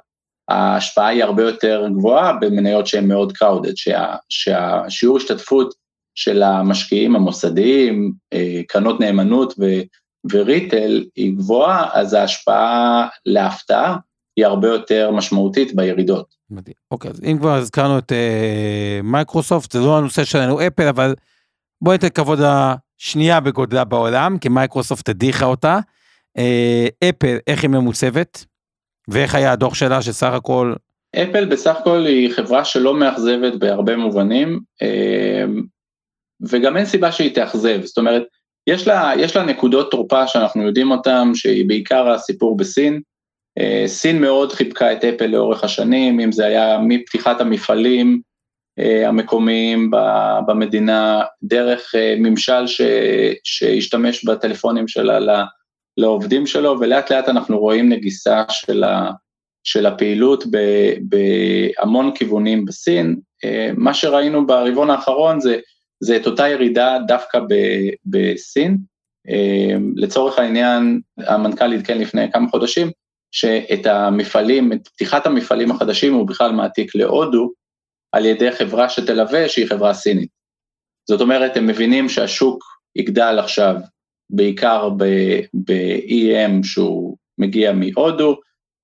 ההשפעה היא הרבה יותר גבוהה במניות שהן מאוד crowded, שה, שהשיעור השתתפות של המשקיעים המוסדיים, אה, קרנות נאמנות ו, ו retail היא גבוהה, אז ההשפעה להפתעה היא הרבה יותר משמעותית בירידות. מדהים. אוקיי, אז אם כבר הזכרנו את אה, מייקרוסופט, זה לא הנושא שלנו אפל, אבל בואי ניתן כבוד השנייה בגודלה בעולם, כי מייקרוסופט הדיחה אותה. אה, אפל, איך היא ממוצבת? ואיך היה הדוח שלה שסך הכל... אפל בסך הכל היא חברה שלא מאכזבת בהרבה מובנים, אה, וגם אין סיבה שהיא תאכזב, זאת אומרת, יש לה, יש לה נקודות תורפה שאנחנו יודעים אותן, שהיא בעיקר הסיפור בסין. אה, סין מאוד חיבקה את אפל לאורך השנים, אם זה היה מפתיחת המפעלים אה, המקומיים במדינה, דרך אה, ממשל ש, שהשתמש בטלפונים שלה לעובדים שלו, ולאט לאט אנחנו רואים נגיסה של, ה, של הפעילות ב, בהמון כיוונים בסין. מה שראינו ברבעון האחרון זה זה את אותה ירידה דווקא ב, בסין. אמ, לצורך העניין, המנכ"ל עדכן לפני כמה חודשים, שאת המפעלים, את פתיחת המפעלים החדשים הוא בכלל מעתיק להודו, על ידי חברה שתלווה שהיא חברה סינית. זאת אומרת, הם מבינים שהשוק יגדל עכשיו בעיקר ב-EM שהוא מגיע מהודו,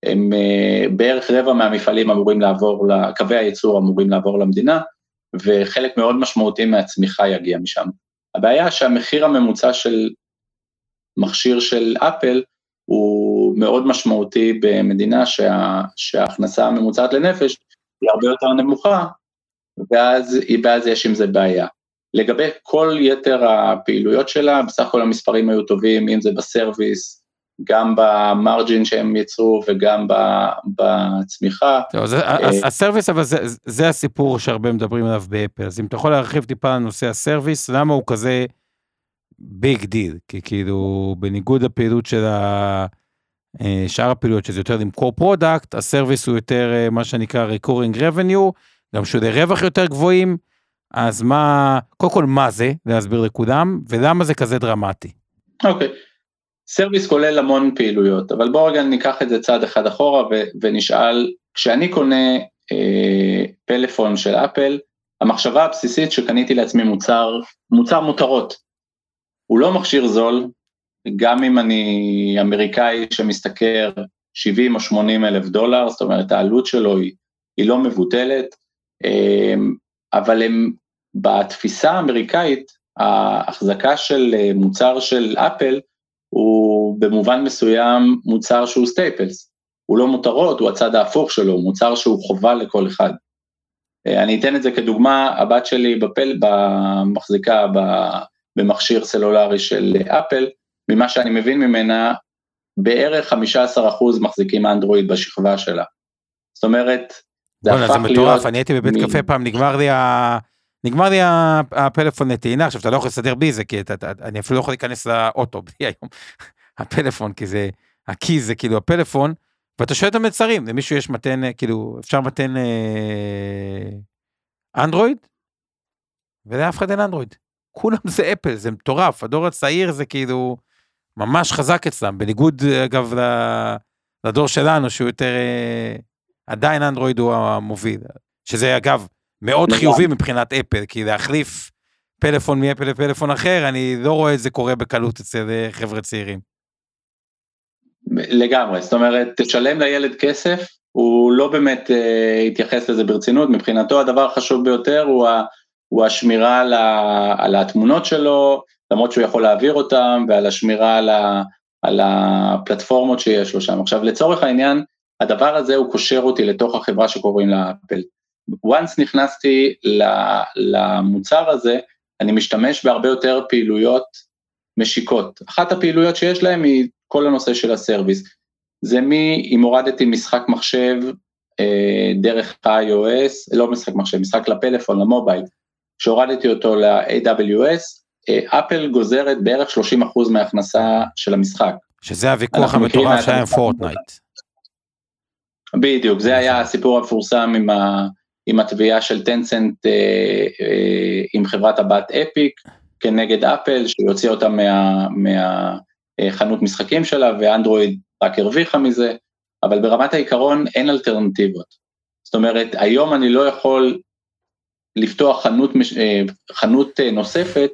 הם אה, בערך רבע מהמפעלים אמורים לעבור, קווי הייצור אמורים לעבור למדינה, וחלק מאוד משמעותי מהצמיחה יגיע משם. הבעיה שהמחיר הממוצע של מכשיר של אפל הוא מאוד משמעותי במדינה שה, שההכנסה הממוצעת לנפש היא הרבה יותר נמוכה, ואז, ואז יש עם זה בעיה. לגבי כל יתר הפעילויות שלה, בסך הכל המספרים היו טובים, אם זה בסרוויס, גם ב margin שהם יצרו וגם בצמיחה. אה, ה service, אבל זה, הסיפור שהרבה מדברים עליו באפל, אז אם אתה יכול להרחיב טיפה על נושא ה service, למה הוא כזה big deal? כי כאילו, בניגוד לפעילות של. אה, שאר הפעילויות שזה יותר למכור product, ה service הוא יותר אה, מה שנקרא recurring revenue, גם שולי רווח יותר גבוהים, אז מה, קודם כל מה זה, להסביר לכולם, ולמה זה כזה דרמטי. אוקיי. Okay. סרוויס כולל המון פעילויות, אבל בואו רגע ניקח את זה צעד אחד אחורה ונשאל, כשאני קונה אה, פלאפון של אפל, המחשבה הבסיסית שקניתי לעצמי מוצר, מוצר מותרות. הוא לא מכשיר זול, גם אם אני אמריקאי שמשתכר 70 או 80 אלף דולר, זאת אומרת העלות שלו היא, היא לא מבוטלת, אה, אבל הם, בתפיסה האמריקאית, ההחזקה של אה, מוצר של אפל, הוא במובן מסוים מוצר שהוא staples, הוא לא מותרות, הוא הצד ההפוך שלו, מוצר שהוא חובה לכל אחד. אה, אני אתן את זה כדוגמה, הבת שלי בפל, מחזיקה במכשיר סלולרי של אפל, ממה שאני מבין ממנה, בערך 15% מחזיקים אנדרואיד בשכבה שלה. זאת אומרת, זה הפך להיות... זה מטורף, אני הייתי בבית קפה פעם, נגמר לי ה... נגמר לי הפלאפון לטעינה, עכשיו אתה לא יכול לסדר בי זה, כי אתה, אתה, אני אפילו לא יכול להיכנס לאוטו בלי היום. הפלאפון, כי זה, הכי זה כאילו הפלאפון, ואתה שואל את המצרים, למישהו יש מתן, כאילו, אפשר מתן אה, אנדרואיד? ולאף אחד אין אנדרואיד. כולם זה אפל, זה מטורף, הדור הצעיר זה כאילו ממש חזק אצלם, בניגוד אגב לדור שלנו שהוא יותר, אה, עדיין אנדרואיד הוא המוביל, שזה אגב, מאוד חיובי מבחינת אפל, כי להחליף פלאפון מאפל לפלאפון אחר, אני לא רואה את זה קורה בקלות אצל אה, חבר'ה צעירים. לגמרי, זאת אומרת, תשלם לילד כסף, הוא לא באמת אה, יתייחס לזה ברצינות, מבחינתו הדבר החשוב ביותר הוא, ה, הוא השמירה על, ה, על התמונות שלו, למרות שהוא יכול להעביר אותם, ועל השמירה על, ה, על הפלטפורמות שיש לו שם. עכשיו, לצורך העניין, הדבר הזה הוא קושר אותי לתוך החברה שקוראים לה אפל. Once נכנסתי למוצר הזה, אני משתמש בהרבה יותר פעילויות משיקות. אחת הפעילויות שיש להם היא כל הנושא של הסרוויס. זה מי, אם הורדתי משחק מחשב, אה, דרך iOS, לא משחק מחשב, משחק לפלאפון, למובייל, כשהורדתי אותו ל-AWS, אה, אפל גוזרת בערך 30% מההכנסה של המשחק. שזה הוויכוח המטורף שהיה עם פורטנייט. בדיוק, זה היה הסיפור המפורסם עם, ה, עם התביעה של טנסנט אה, אה, עם חברת הבת אפיק כנגד אפל, שהיא אותה מהחנות מה, משחקים שלה, ואנדרואיד רק הרוויחה מזה, אבל ברמת העיקרון אין אלטרנטיבות. זאת אומרת, היום אני לא יכול לפתוח חנות, אה, חנות נוספת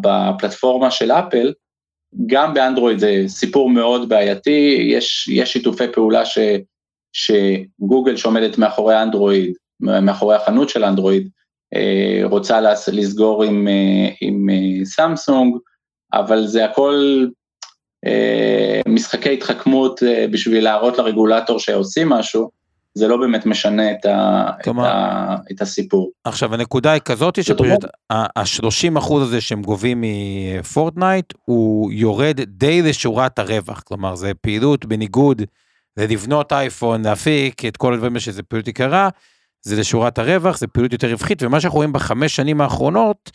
בפלטפורמה של אפל, גם באנדרואיד זה סיפור מאוד בעייתי, יש, יש שיתופי פעולה ש, שגוגל שעומדת מאחורי אנדרואיד, מאחורי החנות של אנדרואיד, אה, רוצה לסגור עם, עם סמסונג, אבל זה הכל משחקי התחכמות בשביל להראות לרגולטור שעושים משהו, זה לא באמת משנה את, ה, כלומר, את, ה, את הסיפור. עכשיו הנקודה היא כזאת שפשוט ה-30 אחוז הזה שהם גובים מפורטנייט הוא יורד די לשורת הרווח, כלומר זה פעילות בניגוד ללבנות אייפון, להפיק את כל הדברים שזה פעילות יקרה, זה לשורת הרווח, זה פעילות יותר רווחית, ומה שאנחנו רואים בחמש שנים האחרונות,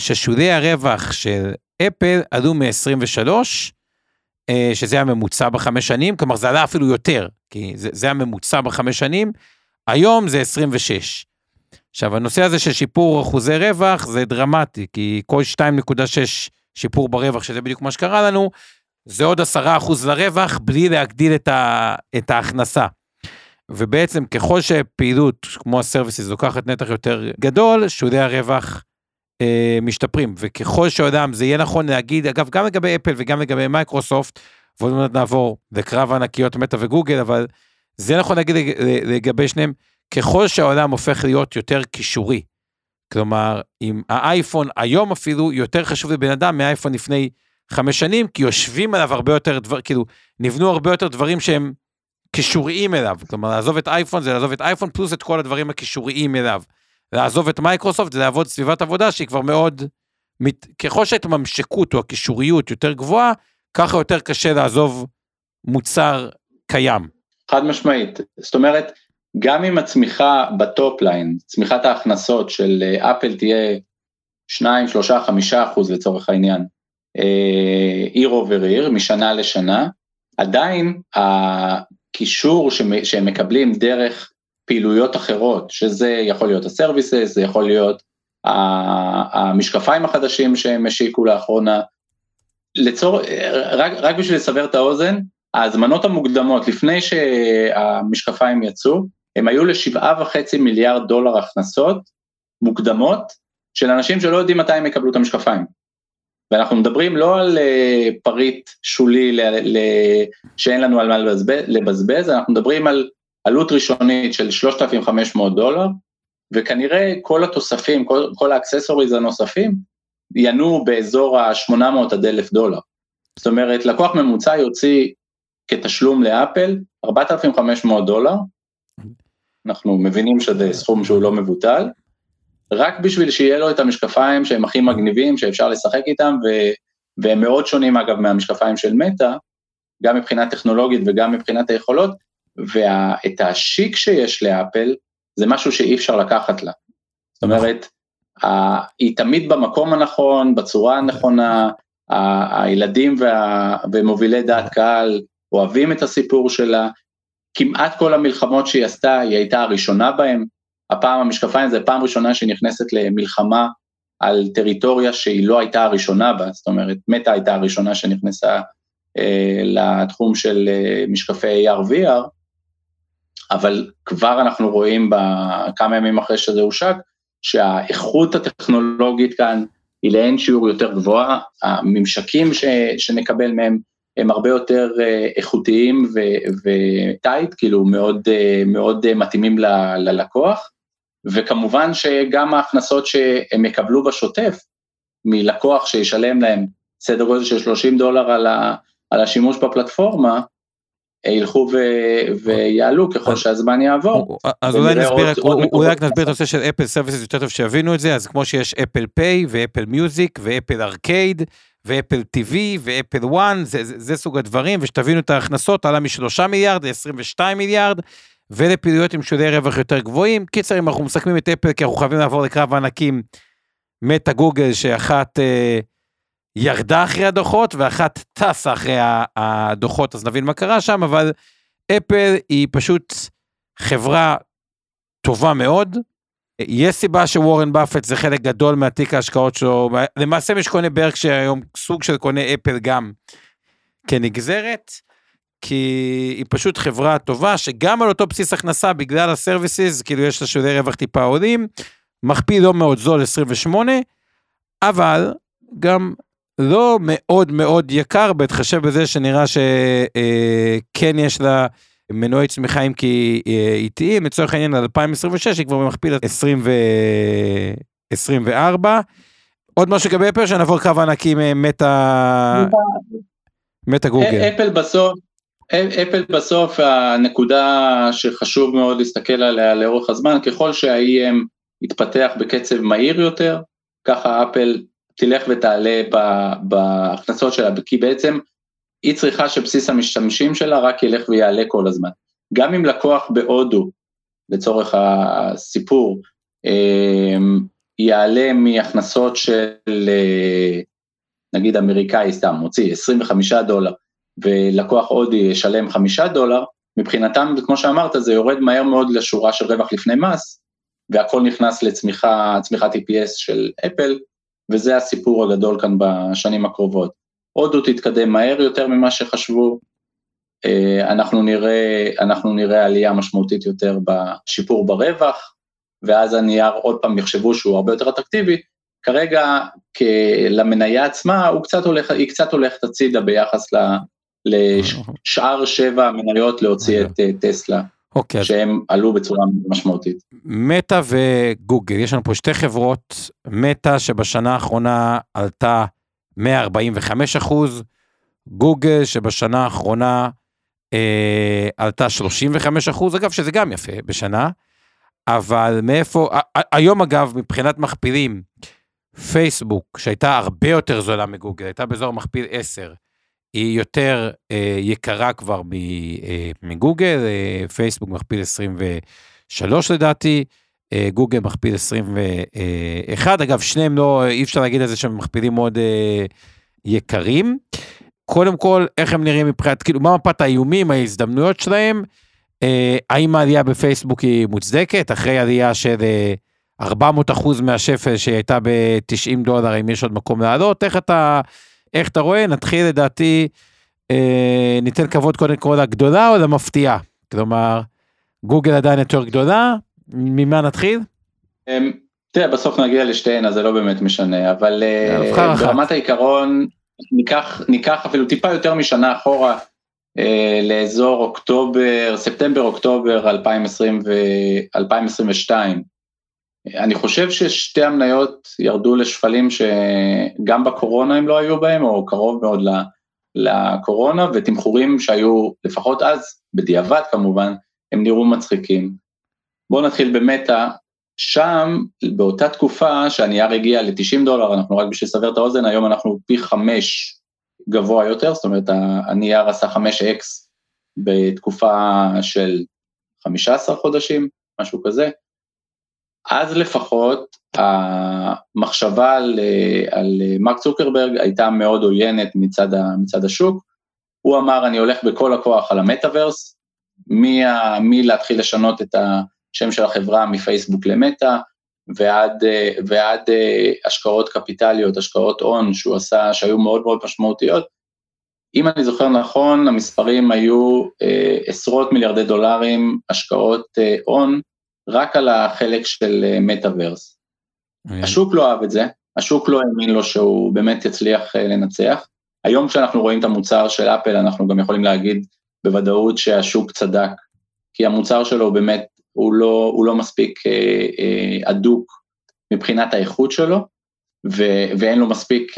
ששולי הרווח של אפל עלו מ-23, אה, שזה הממוצע בחמש שנים, כלומר זה עלה אפילו יותר, כי זה, זה הממוצע בחמש שנים, היום זה 26. עכשיו הנושא הזה של שיפור אחוזי רווח זה דרמטי, כי כל 2.6 שיפור ברווח, שזה בדיוק מה שקרה לנו, זה עוד 10% לרווח בלי להגדיל את, ה, את ההכנסה. ובעצם ככל שפעילות כמו ה services לוקחת נתח יותר גדול, שולי הרווח אה, משתפרים, וככל שאדם זה יהיה נכון להגיד, אגב, גם לגבי אפל וגם לגבי מייקרוסופט, ועוד מעט נעבור לקרב הענקיות מטא וגוגל, אבל זה נכון להגיד לגבי שניהם, ככל שהעולם הופך להיות יותר קישורי, כלומר, עם האייפון היום אפילו יותר חשוב לבן אדם מהאייפון לפני חמש שנים, כי יושבים עליו הרבה יותר דבר, כאילו, נבנו הרבה יותר דברים שהם קישוריים אליו, כלומר, לעזוב את אייפון זה לעזוב את אייפון פלוס את כל הדברים הקישוריים אליו. לעזוב את מייקרוסופט זה לעבוד סביבת עבודה שהיא כבר מאוד, מת, ככל שההתממשקות או הקישוריות יותר גבוהה, ככה יותר קשה לעזוב מוצר קיים. חד משמעית, זאת אומרת, גם אם הצמיחה ב top line, צמיחת ההכנסות של אה, אפל תהיה 2, 3, 5 אחוז לצורך העניין, year over year, משנה לשנה, עדיין הקשר שהם מקבלים דרך פעילויות אחרות, שזה יכול להיות ה services, זה יכול להיות המשקפיים החדשים שהם השיקו לאחרונה. לצור... רק, רק בשביל לסבר את האוזן, ההזמנות המוקדמות לפני שהמשקפיים יצאו, הם היו לשבעה וחצי מיליארד דולר הכנסות מוקדמות של אנשים שלא יודעים מתי הם יקבלו את המשקפיים. ואנחנו מדברים לא על uh, פריט שולי שאין לנו על מה לבזבז, אנחנו מדברים על עלות ראשונית של 3,500 דולר, וכנראה כל התוספים, כל, כל ה accessories הנוספים, ינועו באזור ה-800 עד 1,000 דולר. זאת אומרת, לקוח ממוצע יוציא כתשלום לאפל 4,500 דולר, אנחנו מבינים שזה סכום שהוא לא מבוטל, רק בשביל שיהיה לו את המשקפיים שהם הכי מגניבים, שאפשר לשחק איתם, ו, והם מאוד שונים אגב מהמשקפיים של מטא, גם מבחינה טכנולוגית וגם מבחינת היכולות, ואת השיק שיש לאפל, זה משהו שאי אפשר לקחת לה. זאת אומרת, היא תמיד במקום הנכון, בצורה הנכונה, הילדים וה, ומובילי דעת קהל אוהבים את הסיפור שלה, כמעט כל המלחמות שהיא עשתה, היא הייתה הראשונה בהן, הפעם המשקפיים זה פעם ראשונה שהיא נכנסת למלחמה על טריטוריה שהיא לא הייתה הראשונה בה, זאת אומרת, מטה הייתה הראשונה שנכנסה אה, לתחום של אה, משקפי AR/VR, אבל כבר אנחנו רואים בכמה ימים אחרי שזה הושק, שהאיכות הטכנולוגית כאן היא לאין שיעור יותר גבוהה, הממשקים ש, שנקבל מהם הם הרבה יותר אה, איכותיים וטייט, כאילו מאוד, אה, מאוד מתאימים ל, ללקוח, וכמובן שגם ההכנסות שהם יקבלו בשוטף מלקוח שישלם להם סדר גודל של 30 דולר על, ה, על השימוש בפלטפורמה, ילכו ויעלו ככל שהזמן יעבור. אז אולי נסביר, אולי רק נסביר את הנושא של אפל services יותר טוב שיבינו את זה, אז כמו שיש אפל פיי ואפל מיוזיק ואפל ארקייד ואפל טיווי ואפל וואן, זה סוג הדברים, ושתבינו את ההכנסות, עלה משלושה מיליארד ל-22 מיליארד, ולפעילויות עם שולי רווח יותר גבוהים. קיצר, אם אנחנו מסכמים את אפל, כי אנחנו חייבים לעבור לקרב הענקים, מטה גוגל, שאחת אה, ירדה אחרי הדוחות ואחת טסה אחרי הדוחות, אז נבין מה קרה שם, אבל אפל היא פשוט חברה טובה מאוד. יש סיבה שוורן באפט זה חלק גדול מהתיק ההשקעות שלו, למעשה מי שקונה ברקשייר היום סוג של קונה אפל גם כנגזרת, כי היא פשוט חברה טובה שגם על אותו בסיס הכנסה בגלל הסרוויסיס, כאילו יש לה שולי רווח טיפה עולים, מכפיל לא מאוד זול 28, אבל גם לא מאוד מאוד יקר בהתחשב בזה שנראה שכן אה, יש לה מנועי צמיחה אם כי אה, איטיים, לצורך העניין על 2026 היא כבר במכפיל 2024. עוד משהו לגבי אפל שנעבור קו ענקי מטה מטה גוגל. אפל בסוף, אפל בסוף הנקודה שחשוב מאוד להסתכל עליה לאורך הזמן, ככל שה-EM יתפתח בקצב מהיר יותר, ככה אפל תלך ותעלה בהכנסות שלה, כי בעצם היא צריכה שבסיס המשתמשים שלה רק ילך ויעלה כל הזמן. גם אם לקוח בהודו, לצורך הסיפור, אמ, יעלה מהכנסות של אה, נגיד אמריקאי סתם, מוציא 25 דולר, ולקוח הודי ישלם 5 דולר, מבחינתם, כמו שאמרת, זה יורד מהר מאוד לשורה של רווח לפני מס, והכל נכנס לצמיחה, צמיחת EPS של אפל, וזה הסיפור הגדול כאן בשנים הקרובות. הודו תתקדם מהר יותר ממה שחשבו, אה, אנחנו נראה, אנחנו נראה עלייה משמעותית יותר בשיפור ברווח, ואז הנייר עוד פעם יחשבו שהוא הרבה יותר אטרקטיבי, כרגע למניה עצמה הוא קצת הולך, היא קצת הולכת הצידה ביחס לשאר שבע המניות להוציא את אה, טסלה. אוקיי. שהם עלו בצורה משמעותית. מטא וגוגל, יש לנו פה שתי חברות, מטא שבשנה האחרונה עלתה 145 אחוז, גוגל שבשנה האחרונה אה, עלתה 35 אחוז, אגב שזה גם יפה בשנה, אבל מאיפה, היום אגב מבחינת מכפילים, פייסבוק שהייתה הרבה יותר זולה מגוגל, הייתה באזור מכפיל 10, היא יותר אה, יקרה כבר מ, אה, מגוגל, אה, פייסבוק מכפיל 23 לדעתי, אה, גוגל מכפיל 21, אגב שניהם לא, אי אפשר להגיד על זה שהם מכפילים מאוד אה, יקרים. קודם כל, איך הם נראים מבחינת, כאילו, מה מפת האיומים, ההזדמנויות שלהם, אה, האם העלייה בפייסבוק היא מוצדקת, אחרי עלייה של אה, 400 אחוז מהשפל שהייתה ב-90 דולר, אם יש עוד מקום לעלות, איך אתה, איך אתה רואה? נתחיל לדעתי, אה, ניתן כבוד קודם כל לגדולה או למפתיעה? כלומר, גוגל עדיין יותר גדולה, ממה נתחיל? אמ, תראה, בסוף נגיע לשתיהן, אז זה לא באמת משנה, אבל אה, ברמת העיקרון, ניקח, ניקח אפילו טיפה יותר משנה אחורה, אה, לאזור אוקטובר, ספטמבר-אוקטובר 2022. אני חושב ששתי המניות ירדו לשפלים שגם בקורונה הם לא היו בהם, או קרוב מאוד לקורונה, ותמחורים שהיו לפחות אז, בדיעבד כמובן, הם נראו מצחיקים. בואו נתחיל במטא, שם באותה תקופה שהנייר הגיע ל-90 דולר, אנחנו רק בשביל לסבר את האוזן, היום אנחנו פי חמש גבוה יותר, זאת אומרת הנייר עשה 5x בתקופה של 15 חודשים, משהו כזה. אז לפחות המחשבה על, על מרק צוקרברג הייתה מאוד עוינת מצד, מצד השוק. הוא אמר, אני הולך בכל הכוח על המטאוורס, מלהתחיל לשנות את השם של החברה מפייסבוק למטא, ועד, ועד השקעות קפיטליות, השקעות הון שהוא עשה, שהיו מאוד מאוד משמעותיות. אם אני זוכר נכון, המספרים היו עשרות מיליארדי דולרים השקעות הון, רק על החלק של מטאוורס. אה, השוק לא אהב את זה, השוק לא האמין לו שהוא באמת יצליח אה, לנצח. היום כשאנחנו רואים את המוצר של אפל, אנחנו גם יכולים להגיד בוודאות שהשוק צדק, כי המוצר שלו הוא באמת, הוא לא, הוא לא מספיק אה, מבחינת האיכות שלו, ו, ואין לו מספיק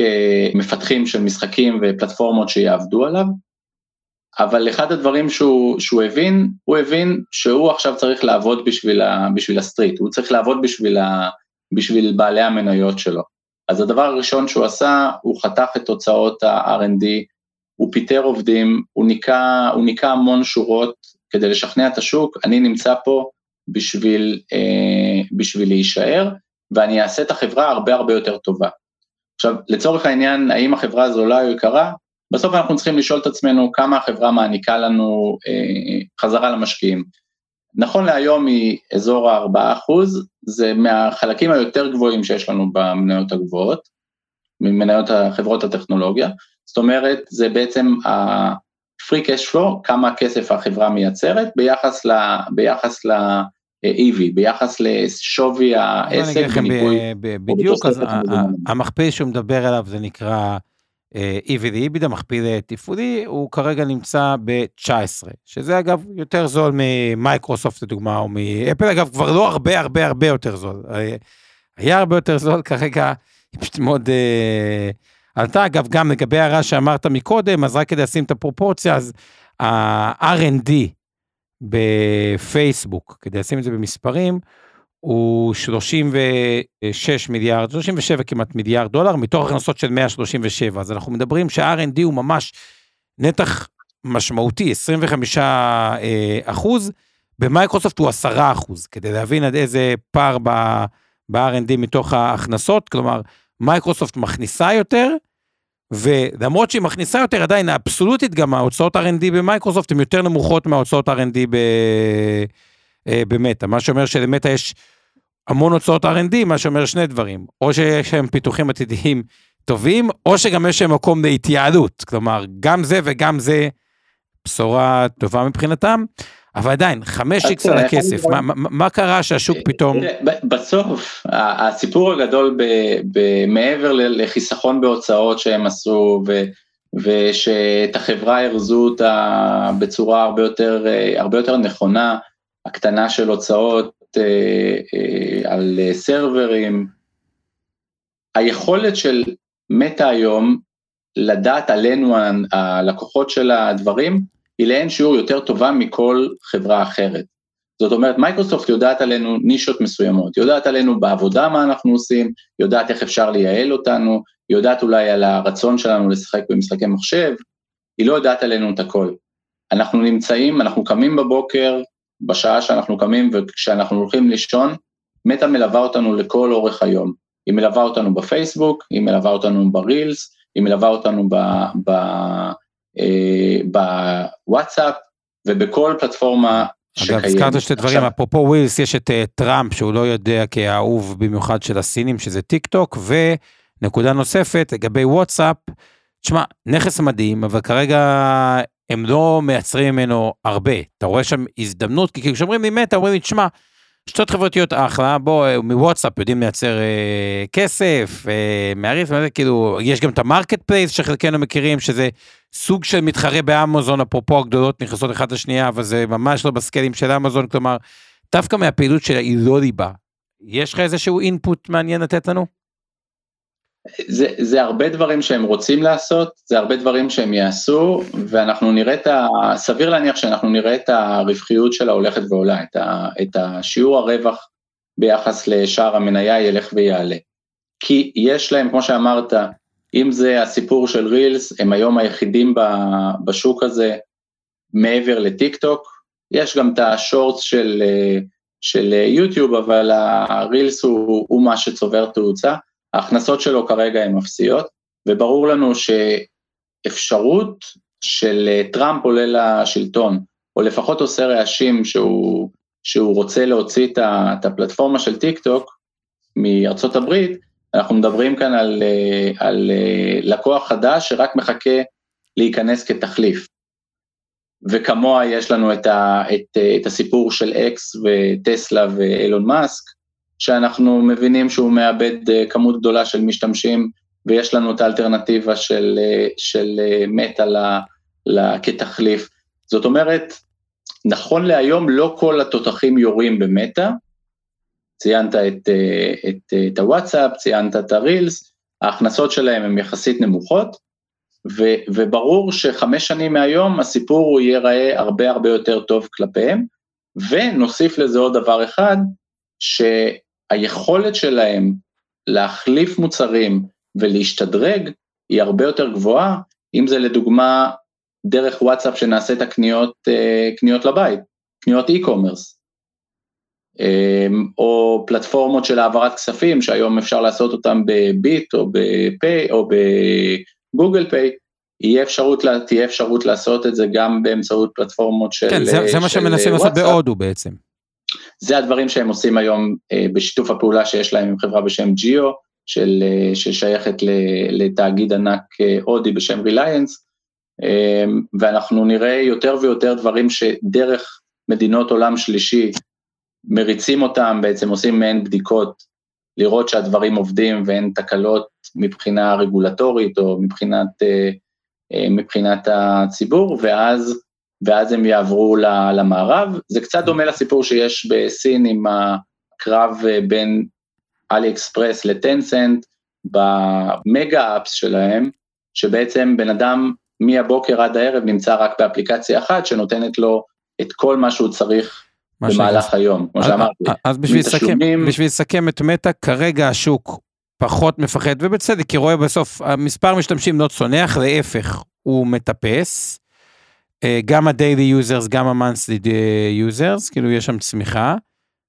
מפתחים של משחקים ופלטפורמות שיעבדו עליו, אבל אחד הדברים שהוא, שהוא הבין, הוא הבין שהוא עכשיו צריך לעבוד בשביל, ה, בשביל הסטריט, הוא צריך לעבוד בשביל, ה, בשביל בעלי המניות שלו. אז הדבר הראשון שהוא עשה, הוא חתך את תוצאות ה-R&D, הוא פיטר עובדים, הוא ניקה, הוא ניקה המון שורות כדי לשכנע את השוק, אני נמצא פה בשביל, אה, בשביל להישאר, ואני אעשה את החברה הרבה הרבה יותר טובה. עכשיו, לצורך העניין, האם החברה זולה או יקרה? בסוף אנחנו צריכים לשאול את עצמנו כמה החברה מעניקה לנו אה, חזרה למשקיעים. נכון להיום היא אזור ה-4%, זה מהחלקים היותר גבוהים שיש לנו במניות הגבוהות, ממניות החברות הטכנולוגיה, זאת אומרת, זה בעצם ה-free cash flow, כמה כסף החברה מייצרת ביחס ל... ביחס ל EV, ביחס לשווי העסק בניכוי... בדיוק, אז המכפיל שהוא מדבר עליו זה נקרא EV ל-EBITDA, מכפיל תפעולי, הוא כרגע נמצא ב-19, שזה אגב יותר זול ממייקרוסופט לדוגמה, או מאפל, אגב כבר לא הרבה הרבה הרבה יותר זול. היה הרבה יותר זול, כרגע היא פשוט מאוד uh, עלתה. אגב, גם לגבי הרע שאמרת מקודם, אז רק כדי לשים את הפרופורציה, אז ה-R&D בפייסבוק, כדי לשים את זה במספרים, הוא 36 מיליארד, 37 כמעט מיליארד דולר, מתוך הכנסות של 137. אז אנחנו מדברים שה-R&D הוא ממש נתח משמעותי, 25 אה, אחוז, במייקרוסופט הוא 10 אחוז, כדי להבין עד איזה פער ב-R&D מתוך ההכנסות, כלומר, מייקרוסופט מכניסה יותר, ולמרות שהיא מכניסה יותר, עדיין האבסולוטית גם ההוצאות R&D במייקרוסופט הן יותר נמוכות מההוצאות R&D ב... אה, במטא, מה שאומר שלמטא יש המון הוצאות R&D, מה שאומר שני דברים, או שיש להם פיתוחים עתידיים טובים, או שגם יש להם מקום להתייעלות, כלומר, גם זה וגם זה בשורה טובה מבחינתם. אבל עדיין, 5x על הכסף, מה, מה, מה קרה שהשוק פתאום... בסוף, הסיפור הגדול מעבר לחיסכון בהוצאות שהם עשו, ושאת החברה ארזו אותה בצורה הרבה יותר, הרבה יותר נכונה, הקטנה של הוצאות אה, אה, על סרברים. היכולת של מטא היום לדעת עלינו הלקוחות של הדברים, היא לאין שיעור יותר טובה מכל חברה אחרת. זאת אומרת, מייקרוסופט יודעת עלינו נישות מסוימות, יודעת עלינו בעבודה מה אנחנו עושים, יודעת איך אפשר לייעל אותנו, יודעת אולי על הרצון שלנו לשחק במשחקי מחשב, היא לא יודעת עלינו את הכל. אנחנו נמצאים, אנחנו קמים בבוקר, בשעה שאנחנו קמים וכשאנחנו הולכים לישון, מטא מלווה אותנו לכל אורך היום. היא מלווה אותנו בפייסבוק, היא מלווה אותנו ברילס, היא מלווה אותנו אה, בוואטסאפ ובכל פלטפורמה שקיימת. אגב, הזכרת שתי דברים, אפרופו רילס, יש את uh, טראמפ, שהוא לא ידוע כאהוב במיוחד של הסינים, שזה טיק טוק, ונקודה נוספת לגבי וואטסאפ, תשמע, נכס מדהים, אבל כרגע הם לא מייצרים ממנו הרבה. אתה רואה שם הזדמנות, כי כשאומרים לי מטא, אומרים לי, תשמע, רשתות חברתיות אחלה, בוא, אה, מוואטסאפ יודעים לייצר אה, כסף, אה, מעריף, כאילו, יש גם את ה marketplace שחלקנו מכירים, שזה סוג של מתחרה באמזון, אפרופו הגדולות נכנסות אחת לשנייה, אבל זה ממש לא ב scale-ים של אמזון, כלומר, דווקא מהפעילות שלה היא לא ליבה. יש לך איזשהו input מעניין לתת לנו? זה, זה הרבה דברים שהם רוצים לעשות, זה הרבה דברים שהם יעשו, ואנחנו נראה את ה... סביר להניח שאנחנו נראה את הרווחיות שלה הולכת ועולה, את, ה, את השיעור הרווח ביחס לשאר המניה ילך ויעלה. כי יש להם, כמו שאמרת, אם זה הסיפור של רילס, הם היום היחידים בשוק הזה מעבר לטיק טוק, יש גם את השורטס של, של יוטיוב, אבל הרילס הוא, הוא מה שצובר תאוצה. ההכנסות שלו כרגע הן אפסיות, וברור לנו שאפשרות של אה, טראמפ עולה לשלטון, או לפחות עושה רעשים שהוא, שהוא רוצה להוציא את הפלטפורמה של טיק טוק מארצות הברית, אנחנו מדברים כאן על, אה, על אה, לקוח חדש שרק מחכה להיכנס כתחליף. וכמוה יש לנו את, ה, את, את הסיפור של אקס וטסלה ואילון מאסק, שאנחנו מבינים שהוא מאבד אה, כמות גדולה של משתמשים, ויש לנו את האלטרנטיבה של, אה, של אה, מטא כתחליף. זאת אומרת, נכון להיום לא כל התותחים יורים במטא, ציינת את, את, את הוואטסאפ, ציינת את הרילס, ההכנסות שלהם הן יחסית נמוכות, ו, וברור שחמש שנים מהיום הסיפור הוא ייראה הרבה הרבה יותר טוב כלפיהם, ונוסיף לזה עוד דבר אחד, ש... היכולת שלהם להחליף מוצרים ולהשתדרג היא הרבה יותר גבוהה, אם זה לדוגמה דרך וואטסאפ שנעשה את הקניות, קניות לבית, קניות e-commerce. או פלטפורמות של העברת כספים שהיום אפשר לעשות אותם בביט או בפיי או בגוגל פיי, יהיה אפשרות, תהיה אפשרות לעשות את זה גם באמצעות פלטפורמות של כן, זה, זה מה שמנסים לעשות בהודו בעצם. זה הדברים שהם עושים היום אה, בשיתוף הפעולה שיש להם עם חברה בשם ג'יו, של, אה, ששייכת לתאגיד ענק אה, הודי בשם ריליינס, ואנחנו נראה יותר ויותר דברים שדרך מדינות עולם שלישי מריצים אותם, בעצם עושים מעין בדיקות, לראות שהדברים עובדים ואין תקלות מבחינה רגולטורית או מבחינת מבחינת הציבור, ואז, ואז הם יעברו למערב. זה קצת דומה לסיפור שיש בסין עם הקרב אה, בין אלי אקספרס לטנסנט במגה אפס שלהם, שבעצם בן אדם מהבוקר עד הערב נמצא רק באפליקציה אחת שנותנת לו את כל מה שהוא צריך במהלך. היום, כמו שאמרתי. אז בשביל לסכם, בשביל לסכם את מטא, כרגע השוק פחות מפחד, ובצדק, כי רואה בסוף, המספר משתמשים לא צונח, להפך, הוא מטפס. אה, גם ה-daily users, גם ה-monthly users, כאילו יש שם צמיחה.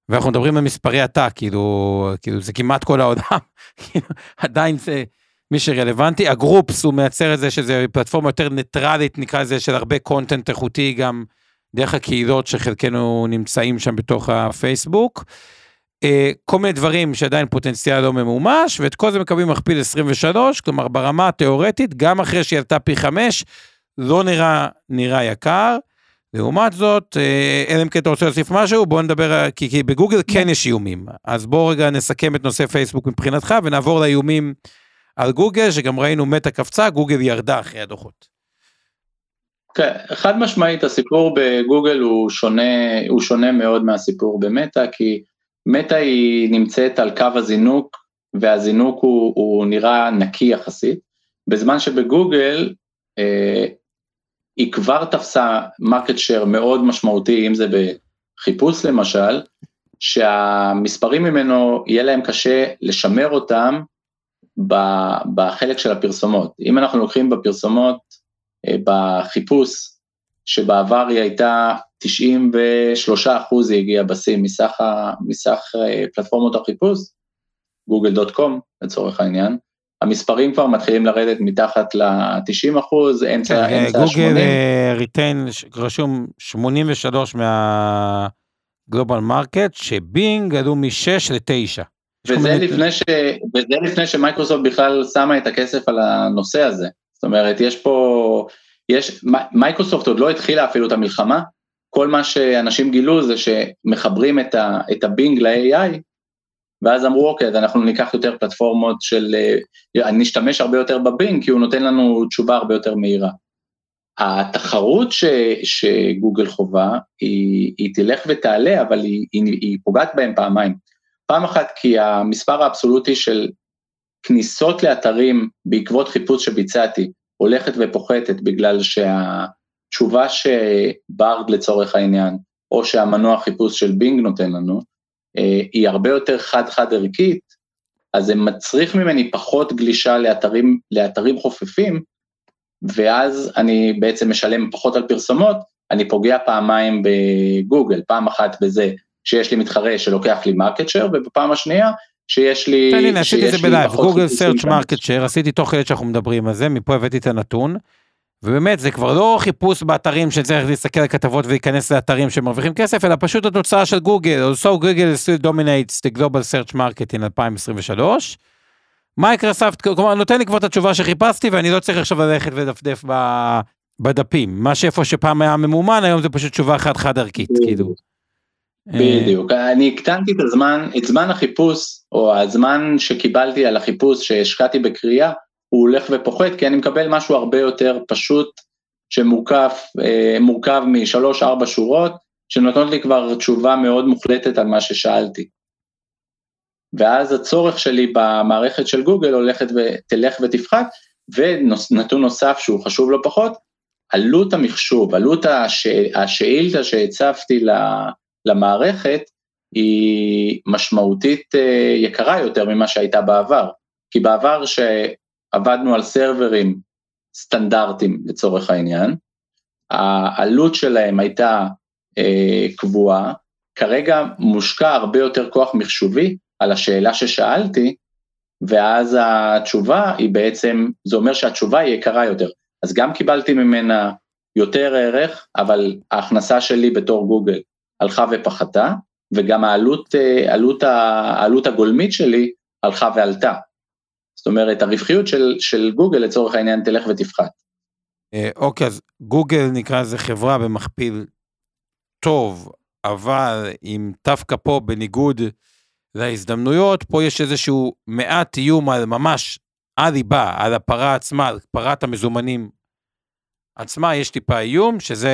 ואנחנו מדברים על מספרי עתק, כאילו, כאילו זה כמעט כל העולם, כאילו, עדיין זה מי שרלוונטי. הגרופס הוא מייצר את זה שזה פלטפורמה יותר ניטרלית, נקרא לזה, של הרבה קונטנט איכותי, גם דרך הקהילות שחלקנו נמצאים שם בתוך הפייסבוק. אה, כל מיני דברים שעדיין פוטנציאל לא ממומש, ואת כל זה מקבלים מכפיל 23, כלומר ברמה התיאורטית, גם אחרי שהיא עלתה פי 5, לא נראה, נראה יקר. לעומת זאת, אה, אלא אם כן אתה רוצה להוסיף משהו, בוא נדבר, כי, כי בגוגל כן יש איומים. אז בואו רגע נסכם את נושא פייסבוק מבחינתך, ונעבור לאיומים על גוגל, שגם ראינו מטה קפצה, גוגל ירדה אחרי הדוחות. כן, חד משמעית הסיפור בגוגל הוא שונה, הוא שונה מאוד מהסיפור במטה, כי מטא היא נמצאת על קו הזינוק, והזינוק הוא, הוא נראה נקי יחסית, בזמן שבגוגל אה, היא כבר תפסה market share מאוד משמעותי, אם זה בחיפוש למשל, שהמספרים ממנו יהיה להם קשה לשמר אותם בחלק של הפרסומות. אם אנחנו לוקחים בפרסומות, אה, בחיפוש, שבעבר היא הייתה 93 אחוז היא הגיעה בשיא מסך, מסך אה, פלטפורמות החיפוש, גוגל dot com לצורך העניין, המספרים כבר מתחילים לרדת מתחת ל-90 אחוז, אמצע ה-80. כן, גוגל retain רשום 83 מה global market, שבינג עלו מ-6 ל-9. וזה לפני, ש... וזה לפני שמייקרוסופט בכלל שמה את הכסף על הנושא הזה. זאת אומרת, יש פה, יש, מייקרוסופט עוד לא התחילה אפילו את המלחמה, כל מה שאנשים גילו זה שמחברים את, ה, את הבינג ל-AI, ואז אמרו, אוקיי, אז אנחנו ניקח יותר פלטפורמות של, אה, נשתמש הרבה יותר בבינג, כי הוא נותן לנו תשובה הרבה יותר מהירה. התחרות ש, שגוגל חווה, היא, היא תלך ותעלה, אבל היא, היא, היא פוגעת בהם פעמיים. פעם אחת כי המספר האבסולוטי של כניסות לאתרים בעקבות חיפוש שביצעתי, הולכת ופוחתת בגלל שה... התשובה שברד לצורך העניין, או שהמנוע חיפוש של בינג נותן לנו, היא הרבה יותר חד-חד ערכית, אז זה מצריך ממני פחות גלישה לאתרים, לאתרים חופפים, ואז אני בעצם משלם פחות על פרסומות, אני פוגע פעמיים בגוגל, פעם אחת בזה שיש לי מתחרה שלוקח לי market share, ובפעם השנייה שיש לי... תן לי, עשיתי את זה ב live, גוגל search market שייר, עשיתי תוך כדי שאנחנו מדברים על זה, מפה הבאתי את הנתון. ובאמת זה כבר לא חיפוש באתרים שצריך להסתכל על כתבות ולהיכנס לאתרים שמרוויחים כסף, אלא פשוט התוצאה של גוגל, so Google still dominates the global search market in 2023. מייקרוספט, נותן לי כבר את התשובה שחיפשתי ואני לא צריך עכשיו ללכת ולדפדף בדפים, מה שאיפה שפעם היה ממומן היום זה פשוט תשובה חד חד ערכית, כאילו. בדיוק, אני הקטנתי את הזמן, את זמן החיפוש, או הזמן שקיבלתי על החיפוש שהשקעתי בקריאה, הוא הולך ופוחת, כי אני מקבל משהו הרבה יותר פשוט, שמורכב אה, מורכב משלוש-ארבע שורות, שנותנות לי כבר תשובה מאוד מוחלטת על מה ששאלתי. ואז הצורך שלי במערכת של גוגל הולכת ותלך ותפחת, ונתון נוסף שהוא חשוב לא פחות, עלות המחשוב, עלות הש... השאילתה שהצבתי למערכת, היא משמעותית אה, יקרה יותר ממה שהייתה בעבר. כי בעבר עבדנו על סרברים סטנדרטיים לצורך העניין, העלות שלהם הייתה אה, קבועה, כרגע מושקע הרבה יותר כוח מחשובי על השאלה ששאלתי, ואז התשובה היא בעצם, זה אומר שהתשובה היא יקרה יותר. אז גם קיבלתי ממנה יותר ערך, אבל ההכנסה שלי בתור גוגל הלכה ופחתה, וגם העלות, אה, עלות, העלות הגולמית שלי הלכה ועלתה. זאת אומרת, הרווחיות של, של גוגל לצורך העניין תלך ותפחת. אה, אוקיי, אז גוגל נקרא לזה חברה במכפיל טוב, אבל אם דווקא פה בניגוד להזדמנויות, פה יש איזשהו מעט איום על ממש הליבה, על הפרה עצמה, על פרת המזומנים עצמה, יש טיפה איום, שזה...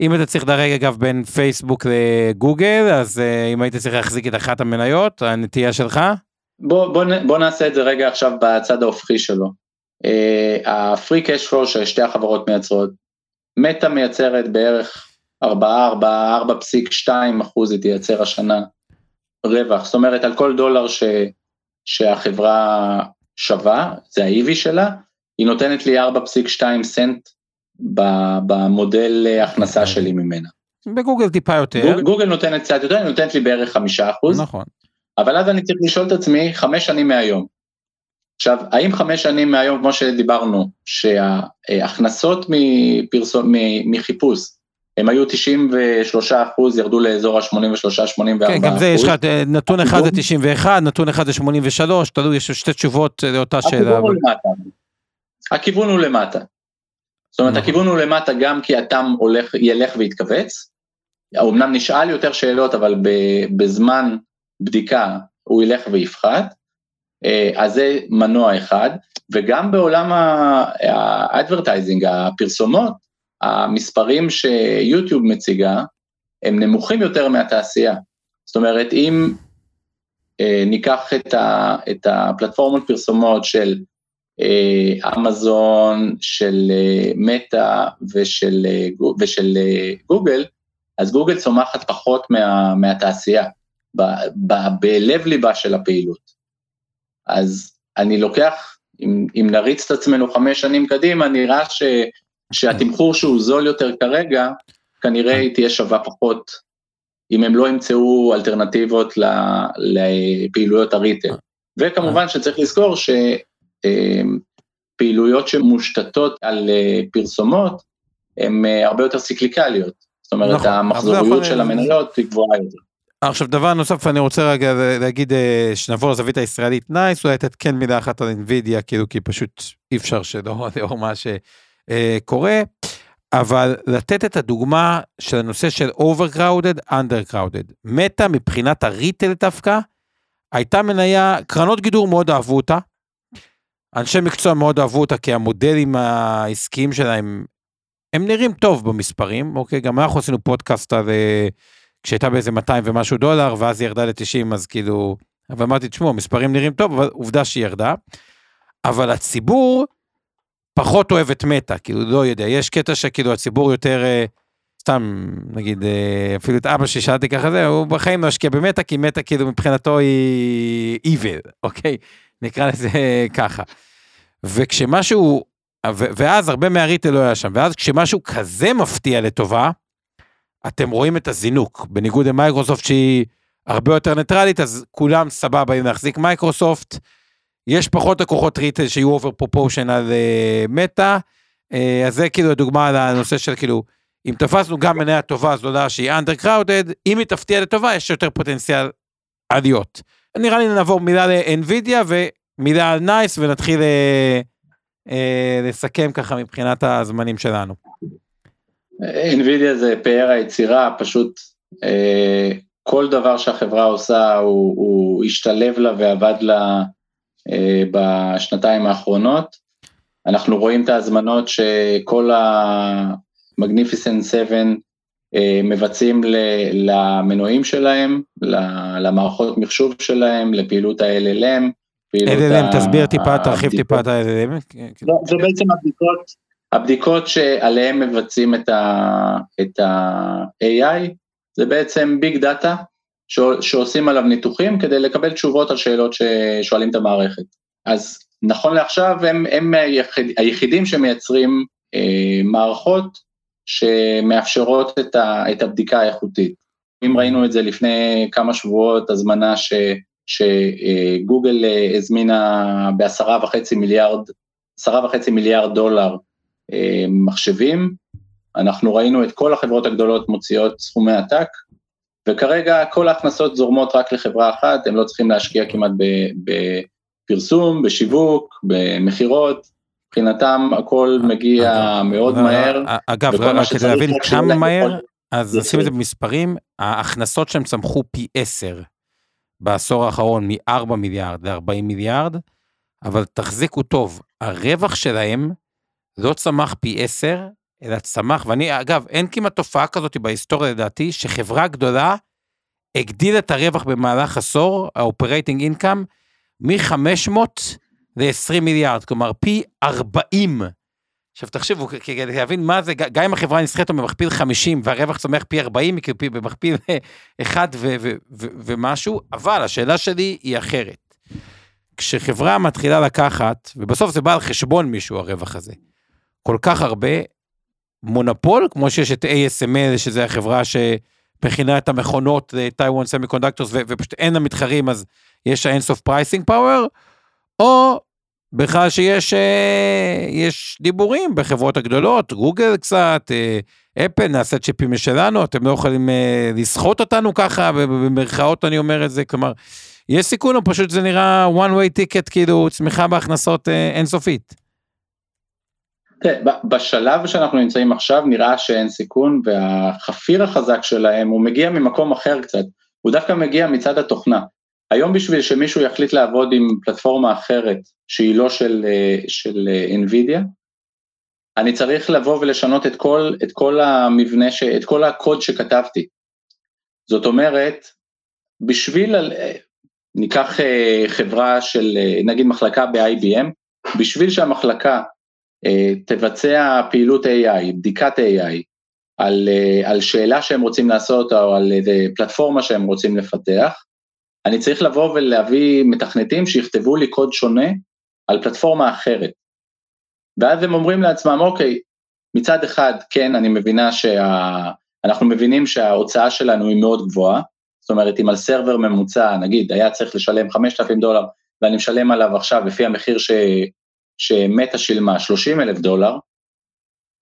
אם אתה צריך לדרג אגב בין פייסבוק לגוגל, אז uh, אם היית צריך להחזיק את אחת המניות, הנטייה שלך? בוא, בוא, בוא נעשה את זה רגע עכשיו בצד ההופכי שלו. הפרי קאש פלו ששתי החברות מייצרות, מטא מייצרת בערך 4, 4, 4.2 אחוז היא תייצר השנה רווח, זאת אומרת על כל דולר ש, שהחברה שווה, זה ה-EV שלה, היא נותנת לי 4.2 סנט במודל הכנסה שלי ממנה. בגוגל טיפה יותר. גוגל, גוגל נותנת קצת יותר, היא נותנת לי בערך חמישה אחוז. נכון. אבל אז אני צריך לשאול את עצמי חמש שנים מהיום. עכשיו, האם חמש שנים מהיום, כמו שדיברנו, שההכנסות מפרסום, מחיפוש, הם היו 93 אחוז, ירדו לאזור ה-83-84 כן, גם זה יש לך, נתון אחד זה 91, נתון אחד זה 83, תלוי, יש שתי תשובות לאותה שאלה. הכיוון הוא למטה. הכיוון הוא למטה. זאת אומרת, הכיוון הוא למטה גם כי התם הולך, ילך ויתכווץ, אמנם נשאל יותר שאלות, אבל בזמן בדיקה הוא ילך ויפחת, אה, אז זה מנוע אחד, וגם בעולם האדברטייזינג, הפרסומות, המספרים שיוטיוב מציגה, הם נמוכים יותר מהתעשייה. זאת אומרת, אם אה, ניקח את, ה, את הפלטפורמות פרסומות של אה, אמזון, של מטא ושל, ושל גוגל, אז גוגל צומחת פחות מה, מהתעשייה. בלב ליבה של הפעילות. אז אני לוקח, אם, אם נריץ את עצמנו חמש שנים קדימה, נראה ש, שהתמחור שהוא זול יותר כרגע, כנראה היא תהיה שווה פחות, אם הם לא ימצאו אלטרנטיבות לפעילויות ה retail. וכמובן שצריך לזכור שפעילויות שמושתתות על אה, פרסומות, הן אה, הרבה יותר cyclical-יות. זאת אומרת, נכון, המחזוריות של המניות היא גבוהה יותר. עכשיו דבר נוסף אני רוצה רגע להגיד אה, שנעבור לזווית הישראלית נייס אולי לתת כן מילה אחת על אנבידיה כאילו כי פשוט אי אפשר שלא לאור מה שקורה אבל לתת את הדוגמה של הנושא של overcrowded undercrowded מטא מבחינת הריטל דווקא הייתה מניה קרנות גידור מאוד אהבו אותה. אנשי מקצוע מאוד אהבו אותה כי המודלים העסקיים שלהם הם נראים טוב במספרים אוקיי גם אנחנו עשינו פודקאסט על. אה, כשהייתה באיזה 200 ומשהו דולר, ואז היא ירדה ל-90, אז כאילו, אבל אמרתי, תשמעו, המספרים נראים טוב, אבל עובדה שהיא ירדה. אבל הציבור פחות אוהב את מטא, כאילו, לא יודע, יש קטע שכאילו הציבור יותר, אה, סתם, נגיד, אה, אפילו את אבא ששאלתי ככה זה, הוא בחיים לא השקיע במטא, כי מטא כאילו מבחינתו היא evil, אוקיי? נקרא לזה ככה. וכשמשהו, ואז הרבה מה retail לא היה שם, ואז כשמשהו כזה מפתיע לטובה, אתם רואים את הזינוק, בניגוד למייקרוסופט שהיא הרבה יותר ניטרלית, אז כולם סבבה אם להחזיק מייקרוסופט. יש פחות לקוחות retail שיהיו over proportion על מטא, אז זה כאילו הדוגמה לנושא של כאילו, אם תפסנו גם מניה טובה זולה שהיא undercrowded, אם היא תפתיע לטובה יש יותר פוטנציאל עליות. נראה לי נעבור מילה ל-NVIDIA ומילה על נייס ונתחיל אה, אה, לסכם ככה מבחינת הזמנים שלנו. NVIDIA זה פאר היצירה, פשוט אה, כל דבר שהחברה עושה הוא, הוא השתלב לה ועבד לה אה, בשנתיים האחרונות. אנחנו רואים את ההזמנות שכל ה-Magnificent 7 אה, מבצעים למנועים שלהם, למערכות מחשוב שלהם, לפעילות ה-LLM. LLM, תסביר טיפה, תרחיב טיפה את ה-LLM. לא, זה בעצם הבדיקות הבדיקות שעליהן מבצעים את ה-AI זה בעצם ביג דאטה שעושים עליו ניתוחים כדי לקבל תשובות על שאלות ששואלים את המערכת. אז נכון לעכשיו הם, הם היחיד, היחידים שמייצרים מערכות שמאפשרות את, ה, את הבדיקה האיכותית. אם ראינו את זה לפני כמה שבועות, הזמנה ש, שגוגל הזמינה בעשרה וחצי מיליארד, עשרה וחצי מיליארד דולר מחשבים, אנחנו ראינו את כל החברות הגדולות מוציאות סכומי עתק, וכרגע כל ההכנסות זורמות רק לחברה אחת, הם לא צריכים להשקיע כמעט בפרסום, בשיווק, במכירות, מבחינתם הכל מגיע מאוד אגב, מהר. אגב, רק כדי להבין כמה מהר, אז נשים את זה במספרים, ההכנסות שהם צמחו פי 10 בעשור האחרון מ-4 מיליארד ל-40 מיליארד, אבל תחזיקו טוב, הרווח שלהם לא צמח פי 10, אלא צמח, ואני, אגב, אין כמעט תופעה כזאת בהיסטוריה לדעתי, שחברה גדולה הגדילה את הרווח במהלך עשור, ה-Operating Income, מ-500 ל-20 מיליארד, כלומר פי 40. עכשיו תחשבו, כדי להבין מה זה, גם אם החברה נסחרת במכפיל 50 והרווח צומח פי 40, כאילו במכפיל 1 ו- ו- ו- ומשהו, אבל השאלה שלי היא אחרת. כשחברה מתחילה לקחת, ובסוף זה בא על חשבון מישהו הרווח הזה, כל כך הרבה, מונופול, כמו שיש את ASML, שזה החברה שמכינה את המכונות לטיוואן semiconductors, ופשוט אין לה מתחרים, אז יש ה אינסוף pricing power, או בכלל שיש אה, יש דיבורים בחברות הגדולות, גוגל קצת, אה, אפל, נעשה צ'יפים משלנו, אתם לא יכולים אה, לסחוט אותנו ככה, במרכאות אני אומר את זה, כלומר, יש סיכון, או פשוט זה נראה one way ticket, כאילו צמיחה בהכנסות אינסופית. תראה, בשלב שאנחנו נמצאים עכשיו נראה שאין סיכון, והחפיר החזק שלהם, הוא מגיע ממקום אחר קצת, הוא דווקא מגיע מצד התוכנה. היום בשביל שמישהו יחליט לעבוד עם פלטפורמה אחרת, שהיא לא של, של NVIDIA, אני צריך לבוא ולשנות את כל, את כל המבנה, ש, את כל הקוד שכתבתי. זאת אומרת, בשביל, ניקח אה, חברה של, אה, נגיד מחלקה ב-IBM, בשביל שהמחלקה אה, תבצע פעילות AI, בדיקת AI, על, על שאלה שהם רוצים לעשות או על איזה פלטפורמה שהם רוצים לפתח, אני צריך לבוא ולהביא מתכנתים שיכתבו לי קוד שונה על פלטפורמה אחרת. ואז הם אומרים לעצמם, אוקיי, מצד אחד, כן, אני מבינה שה... אנחנו מבינים שההוצאה שלנו היא מאוד גבוהה, זאת אומרת, אם על סרבר ממוצע, נגיד, היה צריך לשלם 5,000 דולר, ואני משלם עליו עכשיו לפי המחיר. שמטה שילמה 30 אלף דולר,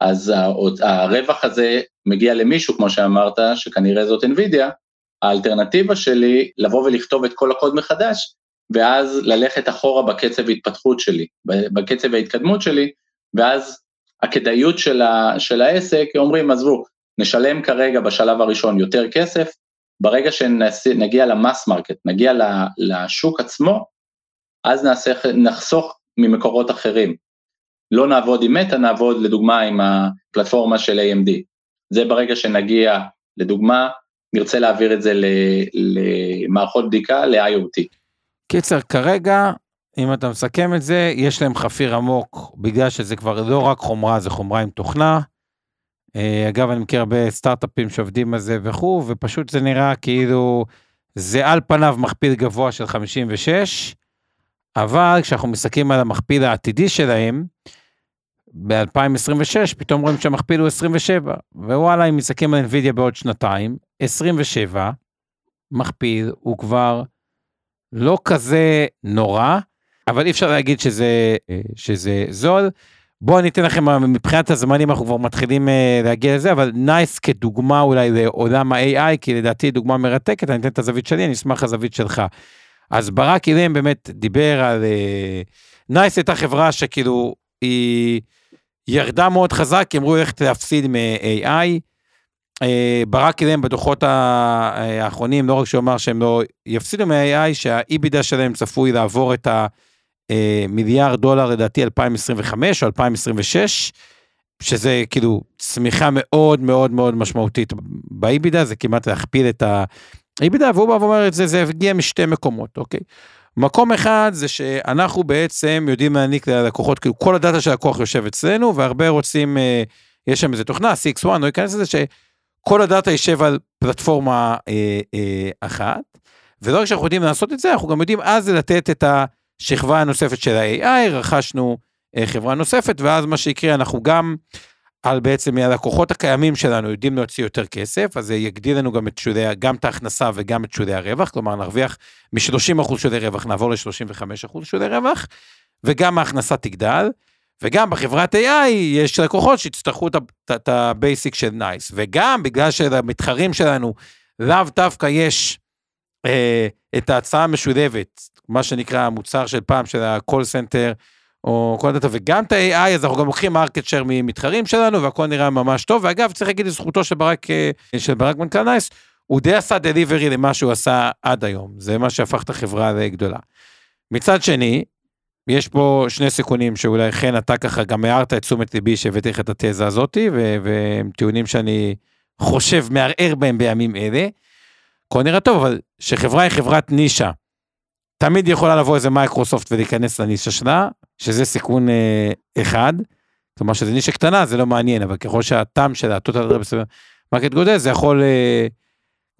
אז הרווח הזה מגיע למישהו, כמו שאמרת, שכנראה זאת NVIDIA, האלטרנטיבה שלי, לבוא ולכתוב את כל הקוד מחדש, ואז ללכת אחורה בקצב ההתפתחות שלי, בקצב ההתקדמות שלי, ואז הכדאיות של, ה, של העסק, אומרים, עזבו, נשלם כרגע בשלב הראשון יותר כסף, ברגע שנגיע ל mass market, נגיע לשוק עצמו, אז נעשה, נחסוך ממקורות אחרים. לא נעבוד עם מטא, נעבוד לדוגמה עם הפלטפורמה של AMD. זה ברגע שנגיע, לדוגמה, נרצה להעביר את זה למערכות בדיקה, ל-IoT. קיצר, כרגע, אם אתה מסכם את זה, יש להם חפיר עמוק, בגלל שזה כבר לא רק חומרה, זה חומרה עם תוכנה. אה, אגב, אני מכיר הרבה סטארט-אפים שעובדים על זה וכו', ופשוט זה נראה כאילו, זה על פניו מכפיל גבוה של 56, אבל כשאנחנו מסתכלים על המכפיל העתידי שלהם, ב-2026 פתאום רואים שהמכפיל הוא 27, ווואלה, אם מסתכלים על NVIDIA בעוד שנתיים, 27, מכפיל הוא כבר לא כזה נורא, אבל אי אפשר להגיד שזה, שזה זול. בואו אני אתן לכם, מבחינת הזמנים אנחנו כבר מתחילים uh, להגיע לזה, אבל נייס כדוגמה אולי לעולם ה-AI, כי לדעתי דוגמה מרתקת, אני אתן את הזווית שלי, אני אשמח הזווית שלך. אז ברק עילם באמת דיבר על... נייס uh, הייתה חברה שכאילו היא ירדה מאוד חזק, כי אמרו הולכת להפסיד מ-AI. Uh, ברק אילם בדוחות האחרונים, לא רק שהוא אמר שהם לא יפסידו מ-AI, שהאיבידה שלהם צפוי לעבור את המיליארד דולר לדעתי 2025 או 2026, שזה כאילו צמיחה מאוד מאוד מאוד משמעותית באיבידה, זה כמעט להכפיל את ה... איבידה, והוא בא ואומר את זה, זה הגיע משתי מקומות, אוקיי? מקום אחד זה שאנחנו בעצם יודעים להעניק ללקוחות, כאילו כל הדאטה של הלקוח יושב אצלנו, והרבה רוצים, אה, יש שם איזה תוכנה, CX1, לא ייכנס לזה, שכל הדאטה יישב על פלטפורמה אה, אה, אחת, ולא רק שאנחנו יודעים לעשות את זה, אנחנו גם יודעים אז לתת את השכבה הנוספת של ה-AI, רכשנו חברה נוספת, ואז מה שיקרה, אנחנו גם על בעצם הלקוחות הקיימים שלנו יודעים להוציא יותר כסף, אז זה יגדיל לנו גם את שולי, גם את ההכנסה וגם את שולי הרווח, כלומר נרוויח מ-30% שולי רווח, נעבור ל-35% שולי רווח, וגם ההכנסה תגדל, וגם בחברת AI יש לקוחות שיצטרכו את ה basic של נייס, וגם בגלל שלמתחרים שלנו לאו דווקא יש אה, את ההצעה המשולבת, מה שנקרא המוצר של פעם של ה-call center, או כל דאטה, וגם את ה-AI, אז אנחנו גם לוקחים market share ממתחרים שלנו, והכל נראה ממש טוב, ואגב, צריך להגיד לזכותו של ברק, אה, של ברק מנכ"ל נייס, הוא די עשה delivery למה שהוא עשה עד היום, זה מה שהפך את החברה לגדולה. מצד שני, יש פה שני סיכונים שאולי חן אתה ככה גם הערת את תשומת ליבי שהבאתי לך את התזה הזאתי, והם טיעונים שאני חושב מערער בהם בימים אלה. הכל נראה טוב, אבל שחברה היא חברת נישה, תמיד יכולה לבוא איזה מייקרוסופט ולהיכנס לנישה שלה, שזה סיכון אה, אחד. כלומר שזה נישה קטנה זה לא מעניין, אבל ככל שה TAM של ה total market גודל זה יכול, אה,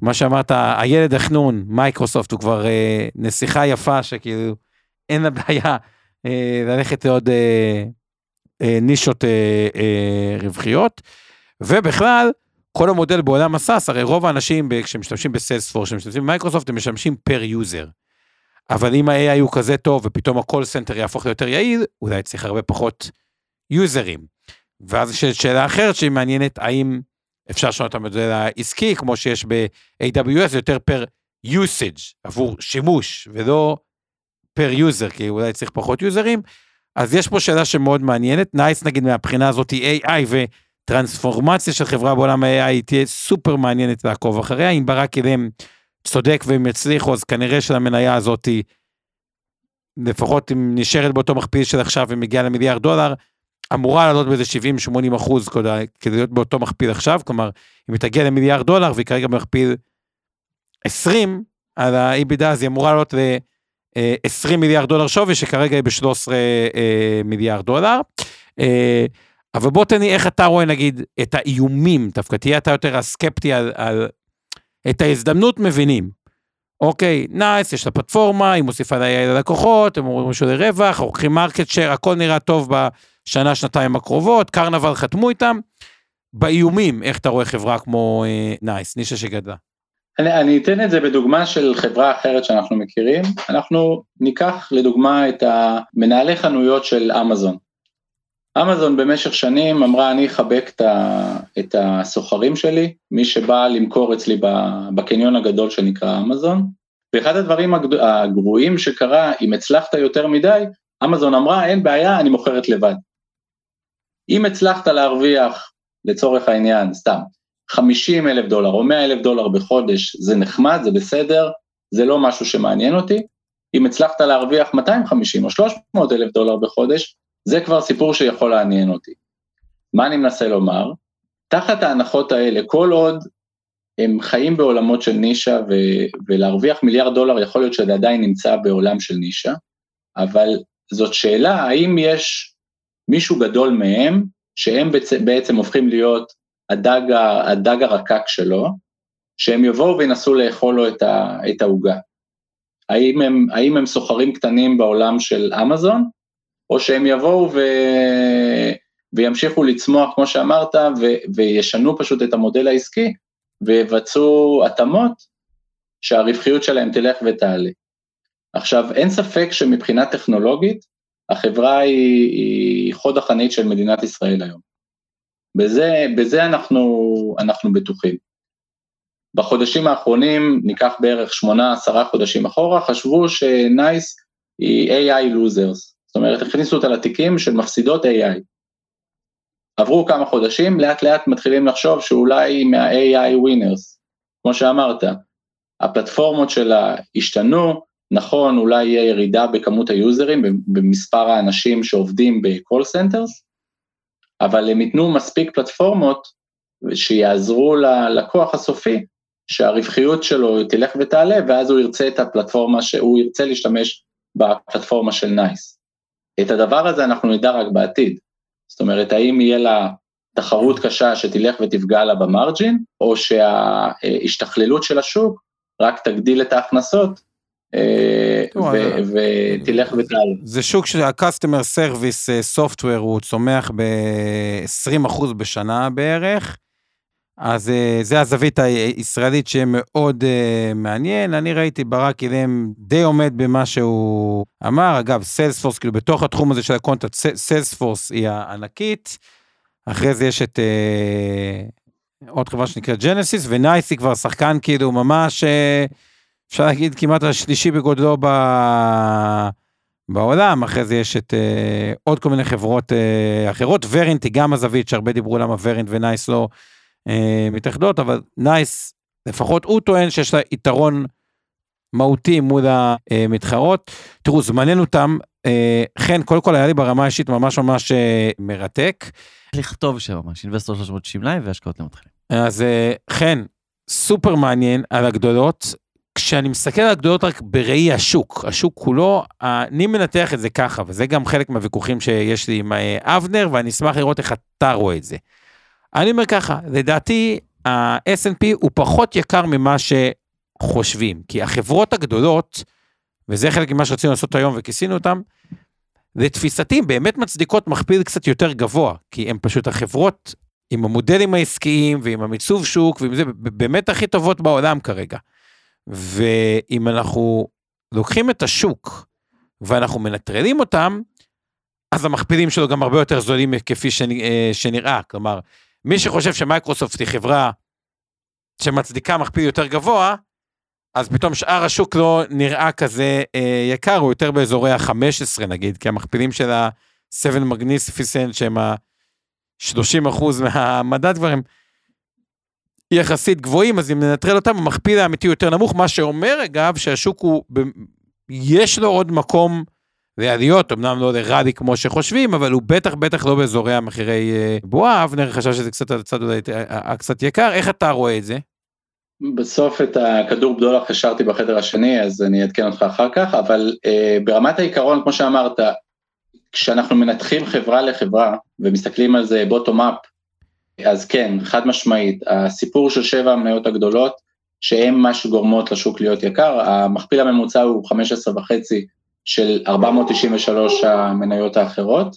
מה שאמרת, הילד החנון, מייקרוסופט, הוא כבר אה, נסיכה יפה שכאילו אין לה בעיה אה, ללכת לעוד אה, אה, נישות אה, אה, רווחיות. ובכלל, כל המודל בעולם ה SaaS, הרי רוב האנשים כשמשתמשים בסיילספורס, כשמשתמשים במייקרוסופט, הם משמשים per user. אבל אם ה-AI הוא כזה טוב ופתאום ה-call center יהפוך ליותר יעיל, אולי צריך הרבה פחות יוזרים. ואז יש שאלה אחרת שהיא מעניינת, האם אפשר לשנות את המודל העסקי, כמו שיש ב-AWS, יותר per usage, עבור שימוש, ולא per user, כי אולי צריך פחות יוזרים. אז יש פה שאלה שמאוד מעניינת, נייס נגיד מהבחינה הזאת היא AI וטרנספורמציה של חברה בעולם ה-AI תהיה סופר מעניינת לעקוב אחריה, אם ברק עילם צודק והם יצליחו, אז כנראה שלמניה הזאת, לפחות אם נשארת באותו מכפיל של עכשיו ומגיעה למיליארד דולר, אמורה לעלות באיזה 70-80 אחוז כדי להיות באותו מכפיל עכשיו, כלומר, אם היא תגיע למיליארד דולר והיא כרגע במכפיל 20 על ה-EBITDA, אז היא אמורה לעלות ל-20 מיליארד דולר שווי, שכרגע היא ב-13 אה, מיליארד דולר. אה, אבל בוא תן לי איך אתה רואה נגיד את האיומים, דווקא תהיה אתה יותר הסקפטי על, על את ההזדמנות מבינים. אוקיי, נייס, יש לה פלטפורמה, היא מוסיפה ללקוחות, הם אומרים משהו לרווח, לוקחים market share, הכל נראה טוב בשנה, שנתיים הקרובות, קרנבל חתמו איתם. באיומים, איך אתה רואה חברה כמו אה, נייס, נישה שגדלה? אני, אני אתן את זה בדוגמה של חברה אחרת שאנחנו מכירים. אנחנו ניקח לדוגמה את המנהלי חנויות של אמזון. אמזון במשך שנים אמרה אני אחבק את הסוחרים שלי, מי שבא למכור אצלי בקניון הגדול שנקרא אמזון, ואחד הדברים הגרועים שקרה, אם הצלחת יותר מדי, אמזון אמרה אין בעיה, אני מוכרת לבד. אם הצלחת להרוויח, לצורך העניין, סתם, 50 אלף דולר או 100 אלף דולר בחודש, זה נחמד, זה בסדר, זה לא משהו שמעניין אותי. אם הצלחת להרוויח 250 או 300 אלף דולר בחודש, זה כבר סיפור שיכול לעניין אותי. מה אני מנסה לומר? תחת ההנחות האלה, כל עוד הם חיים בעולמות של נישה ו- ולהרוויח מיליארד דולר יכול להיות שזה עדיין נמצא בעולם של נישה, אבל זאת שאלה האם יש מישהו גדול מהם שהם בעצם, הופכים להיות הדג, הדג הרקק שלו, שהם יבואו וינסו לאכול לו את העוגה. האם הם, האם הם סוחרים קטנים בעולם של אמזון, או שהם יבואו ו... וימשיכו לצמוח, כמו שאמרת, ו... וישנו פשוט את המודל העסקי, ויבצעו התאמות שהרווחיות שלהם תלך ותעלה. עכשיו, אין ספק שמבחינה טכנולוגית, החברה היא, היא חוד החנית של מדינת ישראל היום. בזה, בזה אנחנו, אנחנו בטוחים. בחודשים האחרונים, ניקח בערך שמונה, עשרה חודשים אחורה, חשבו שנייס היא AI losers. זאת אומרת, הכניסו אותה לתיקים של מפסידות AI. עברו כמה חודשים, לאט לאט מתחילים לחשוב שאולי מה-AI winners, כמו שאמרת, הפלטפורמות שלה השתנו, נכון, אולי יהיה ירידה בכמות היוזרים, במספר האנשים שעובדים ב-call centers, אבל הם ייתנו מספיק פלטפורמות שיעזרו ללקוח הסופי, שהרווחיות שלו תלך ותעלה, ואז הוא ירצה את הפלטפורמה, שהוא ירצה להשתמש בפלטפורמה של נייס. את הדבר הזה אנחנו נדע רק בעתיד. זאת אומרת, האם יהיה לה תחרות קשה שתלך ותפגע לה ב margin, או שההשתכללות של השוק רק תגדיל את ההכנסות ותלך ותעלה. זה שוק של ה-customer service software הוא צומח ב-20% בשנה בערך. אז uh, זה הזווית הישראלית שמאוד uh, מעניין. אני ראיתי ברק עילם די עומד במה שהוא אמר. אגב, סיילספורס, כאילו בתוך התחום הזה של ה contact, סיילספורס היא הענקית. אחרי זה יש את uh, עוד חברה שנקראת ג'נסיס, ונייס היא כבר שחקן כאילו ממש, uh, אפשר להגיד כמעט השלישי בגודלו ב... בעולם, אחרי זה יש את uh, עוד כל מיני חברות uh, אחרות, ורינט היא גם הזווית שהרבה דיברו למה ורינט ונייס לא אה, מתאחדות, אבל נייס, לפחות הוא טוען שיש לה יתרון מהותי מול המתחרות. תראו, זמננו תם. אה, חן, קודם כל היה לי ברמה האישית ממש ממש אה, מרתק. לכתוב שם ממש, אינבסטור 360 live והשקעות למתחילים. אז חן, סופר מעניין על הגדולות. כשאני מסתכל על הגדולות רק בראי השוק, השוק כולו, אני מנתח את זה ככה, וזה גם חלק מהוויכוחים שיש לי עם אבנר, ואני אשמח לראות איך אתה רואה את זה. אני אומר ככה, לדעתי ה S&P הוא פחות יקר ממה שחושבים, כי החברות הגדולות, וזה חלק ממה שרצינו לעשות היום וכיסינו אותם, לתפיסתי באמת מצדיקות מכפיל קצת יותר גבוה, כי הן פשוט החברות עם המודלים העסקיים ועם המיצוב שוק, ועם זה באמת הכי טובות בעולם כרגע. ואם אנחנו לוקחים את השוק ואנחנו מנטרלים אותם, אז המכפילים שלו גם הרבה יותר זולים כפי אה, שנראה, כלומר, מי שחושב שמייקרוסופט היא חברה שמצדיקה מכפיל יותר גבוה, אז פתאום שאר השוק לא נראה כזה אה, יקר, הוא יותר באזורי ה-15 נגיד, כי המכפילים של ה-7 Magnificent שהם ה-30% מהמדד כבר הם יחסית גבוהים, אז אם ננטרל אותם, המכפיל האמיתי יותר נמוך, מה שאומר אגב שהשוק הוא, יש לו עוד מקום לעליות, אמנם לא לרלי כמו שחושבים, אבל הוא בטח בטח לא באזורי המחירי אה, בועה, אבנר חשב שזה קצת הצד אולי אה, אה, קצת יקר, איך אתה רואה את זה? בסוף את הכדור בדולח השארתי בחדר השני, אז אני אעדכן אותך אחר כך, אבל אה, ברמת העיקרון, כמו שאמרת, כשאנחנו מנתחים חברה לחברה ומסתכלים על זה בוטום אפ, אז כן, חד משמעית, הסיפור של שבע המניות הגדולות, שהן מה שגורמות לשוק להיות יקר, המכפיל הממוצע הוא 15 וחצי של 493 המניות האחרות,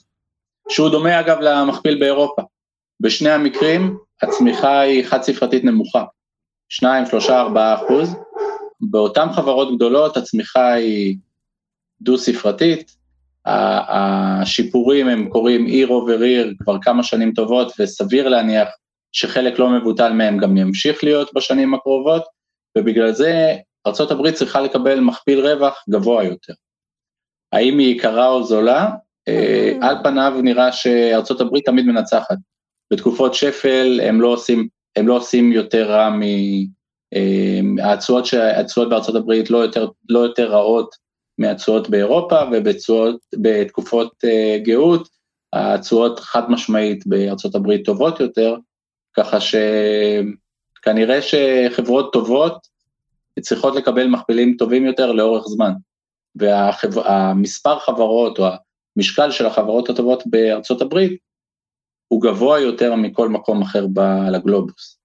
שהוא דומה אגב למכפיל באירופה. בשני המקרים הצמיחה היא חד ספרתית נמוכה, 2, 3, 4 אחוז. באותן חברות גדולות הצמיחה היא דו ספרתית, השיפורים הם קורים עיר עובר עיר כבר כמה שנים טובות וסביר להניח שחלק לא מבוטל מהם גם ימשיך להיות בשנים הקרובות, ובגלל זה ארה"ב צריכה לקבל מכפיל רווח גבוה יותר. האם היא יקרה או זולה? אה, על פניו נראה שארצות הברית תמיד מנצחת. בתקופות שפל הם לא עושים, הם לא עושים יותר רע מ... אה, התשואות בארצות הברית לא יותר, לא יותר רעות מהתשואות באירופה, ובתקופות אה, גאות התשואות חד משמעית בארצות הברית טובות יותר, ככה שכנראה שחברות טובות צריכות לקבל מכפילים טובים יותר לאורך זמן. והמספר חברות או המשקל של החברות הטובות בארצות הברית הוא גבוה יותר מכל מקום אחר על הגלובוס.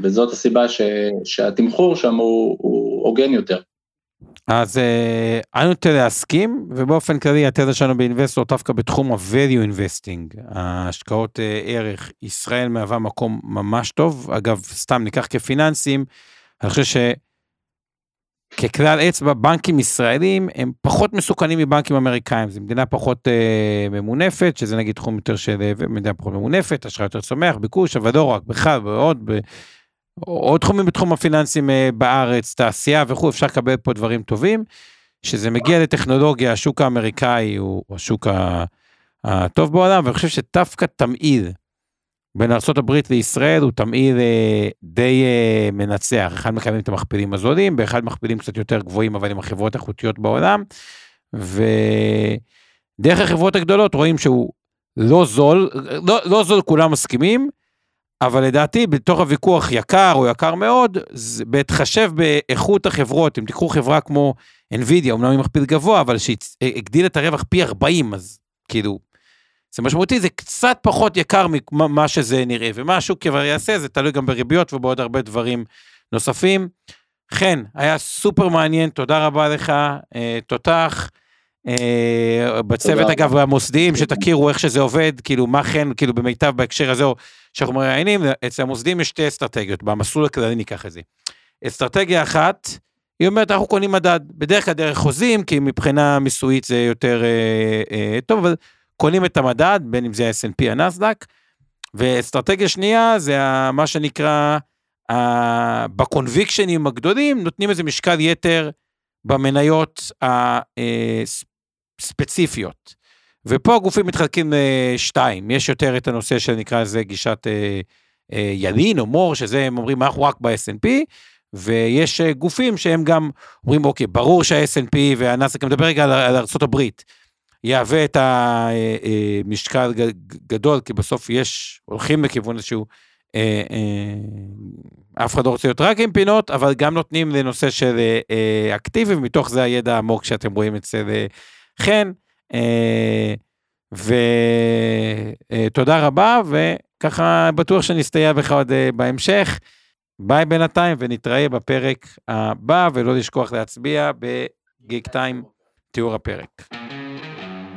וזאת הסיבה ש, שהתמחור שם הוא, הוא הוגן יותר. אז אה, אני נוטה להסכים, ובאופן כללי התזה שלנו באינבסטור דווקא בתחום ה-value investing, ההשקעות uh, ערך, ישראל מהווה מקום ממש טוב, אגב, סתם ניקח כפיננסים, אני חושב. ככלל אצבע, בנקים ישראלים הם פחות מסוכנים מבנקים אמריקאים, זו מדינה פחות אה, ממונפת, שזה נגיד תחום יותר של אה, מדינה פחות ממונפת, אשראי יותר צומח, ביקוש, אבל לא רק, בכלל, ועוד, ב, עוד תחומים בתחום הפיננסים אה, בארץ, תעשייה וכו', אפשר לקבל פה דברים טובים. שזה מגיע לטכנולוגיה, השוק האמריקאי הוא השוק הטוב בעולם, ואני חושב שדווקא תמעיל בין ארה"ב לישראל הוא תמהיל אה, די אה, מנצח, אחד מקבלים את המכפילים הזולים, באחד מכפילים קצת יותר גבוהים אבל עם החברות איכותיות בעולם, ודרך החברות הגדולות רואים שהוא לא זול, לא, לא זול כולם מסכימים, אבל לדעתי בתוך הוויכוח יקר או יקר מאוד, בהתחשב באיכות החברות, אם תיקחו חברה כמו NVIDIA, אמנם היא מכפיל גבוה, אבל שהגדיל את הרווח פי 40, אז כאילו זה משמעותי, זה קצת פחות יקר ממה שזה נראה, ומה השוק כבר יעשה, זה תלוי גם בריביות ובעוד הרבה דברים נוספים. חן, היה סופר מעניין, תודה רבה לך, אה, תותח. אה, בצוות אגב המוסדיים שתכירו איך שזה עובד כאילו מה חן כאילו במיטב בהקשר הזה שאנחנו מראיינים אצל המוסדיים יש שתי אסטרטגיות במסלול הכללי ניקח את זה. אסטרטגיה אחת היא אומרת אנחנו קונים מדד בדרך כלל דרך חוזים כי מבחינה מיסויית זה יותר אה, אה, טוב אבל קונים את המדד בין אם זה ה-S&P הנסדק. ואסטרטגיה שנייה זה מה שנקרא בקונביקשנים הגדולים נותנים איזה משקל יתר במניות הספציפיות. ופה הגופים מתחלקים לשתיים, יש יותר את הנושא שנקרא לזה גישת אה, אה, ילין או מור, שזה הם אומרים אנחנו רק ב snp ויש אה, גופים שהם גם אומרים אוקיי, ברור שה-S&P והנאסק, אני מדבר רגע על ארה"ב, יהווה את המשקל גדול, כי בסוף יש, הולכים לכיוון איזשהו אה, אה, אף אחד לא רוצה להיות רק עם פינות, אבל גם נותנים לנושא של אה, אקטיבי, ומתוך זה הידע העמוק שאתם רואים אצל חן. ותודה רבה, וככה בטוח שנסתייע בך עוד בהמשך. ביי בינתיים, ונתראה בפרק הבא, ולא לשכוח להצביע בגיק טיים, תיאור הפרק.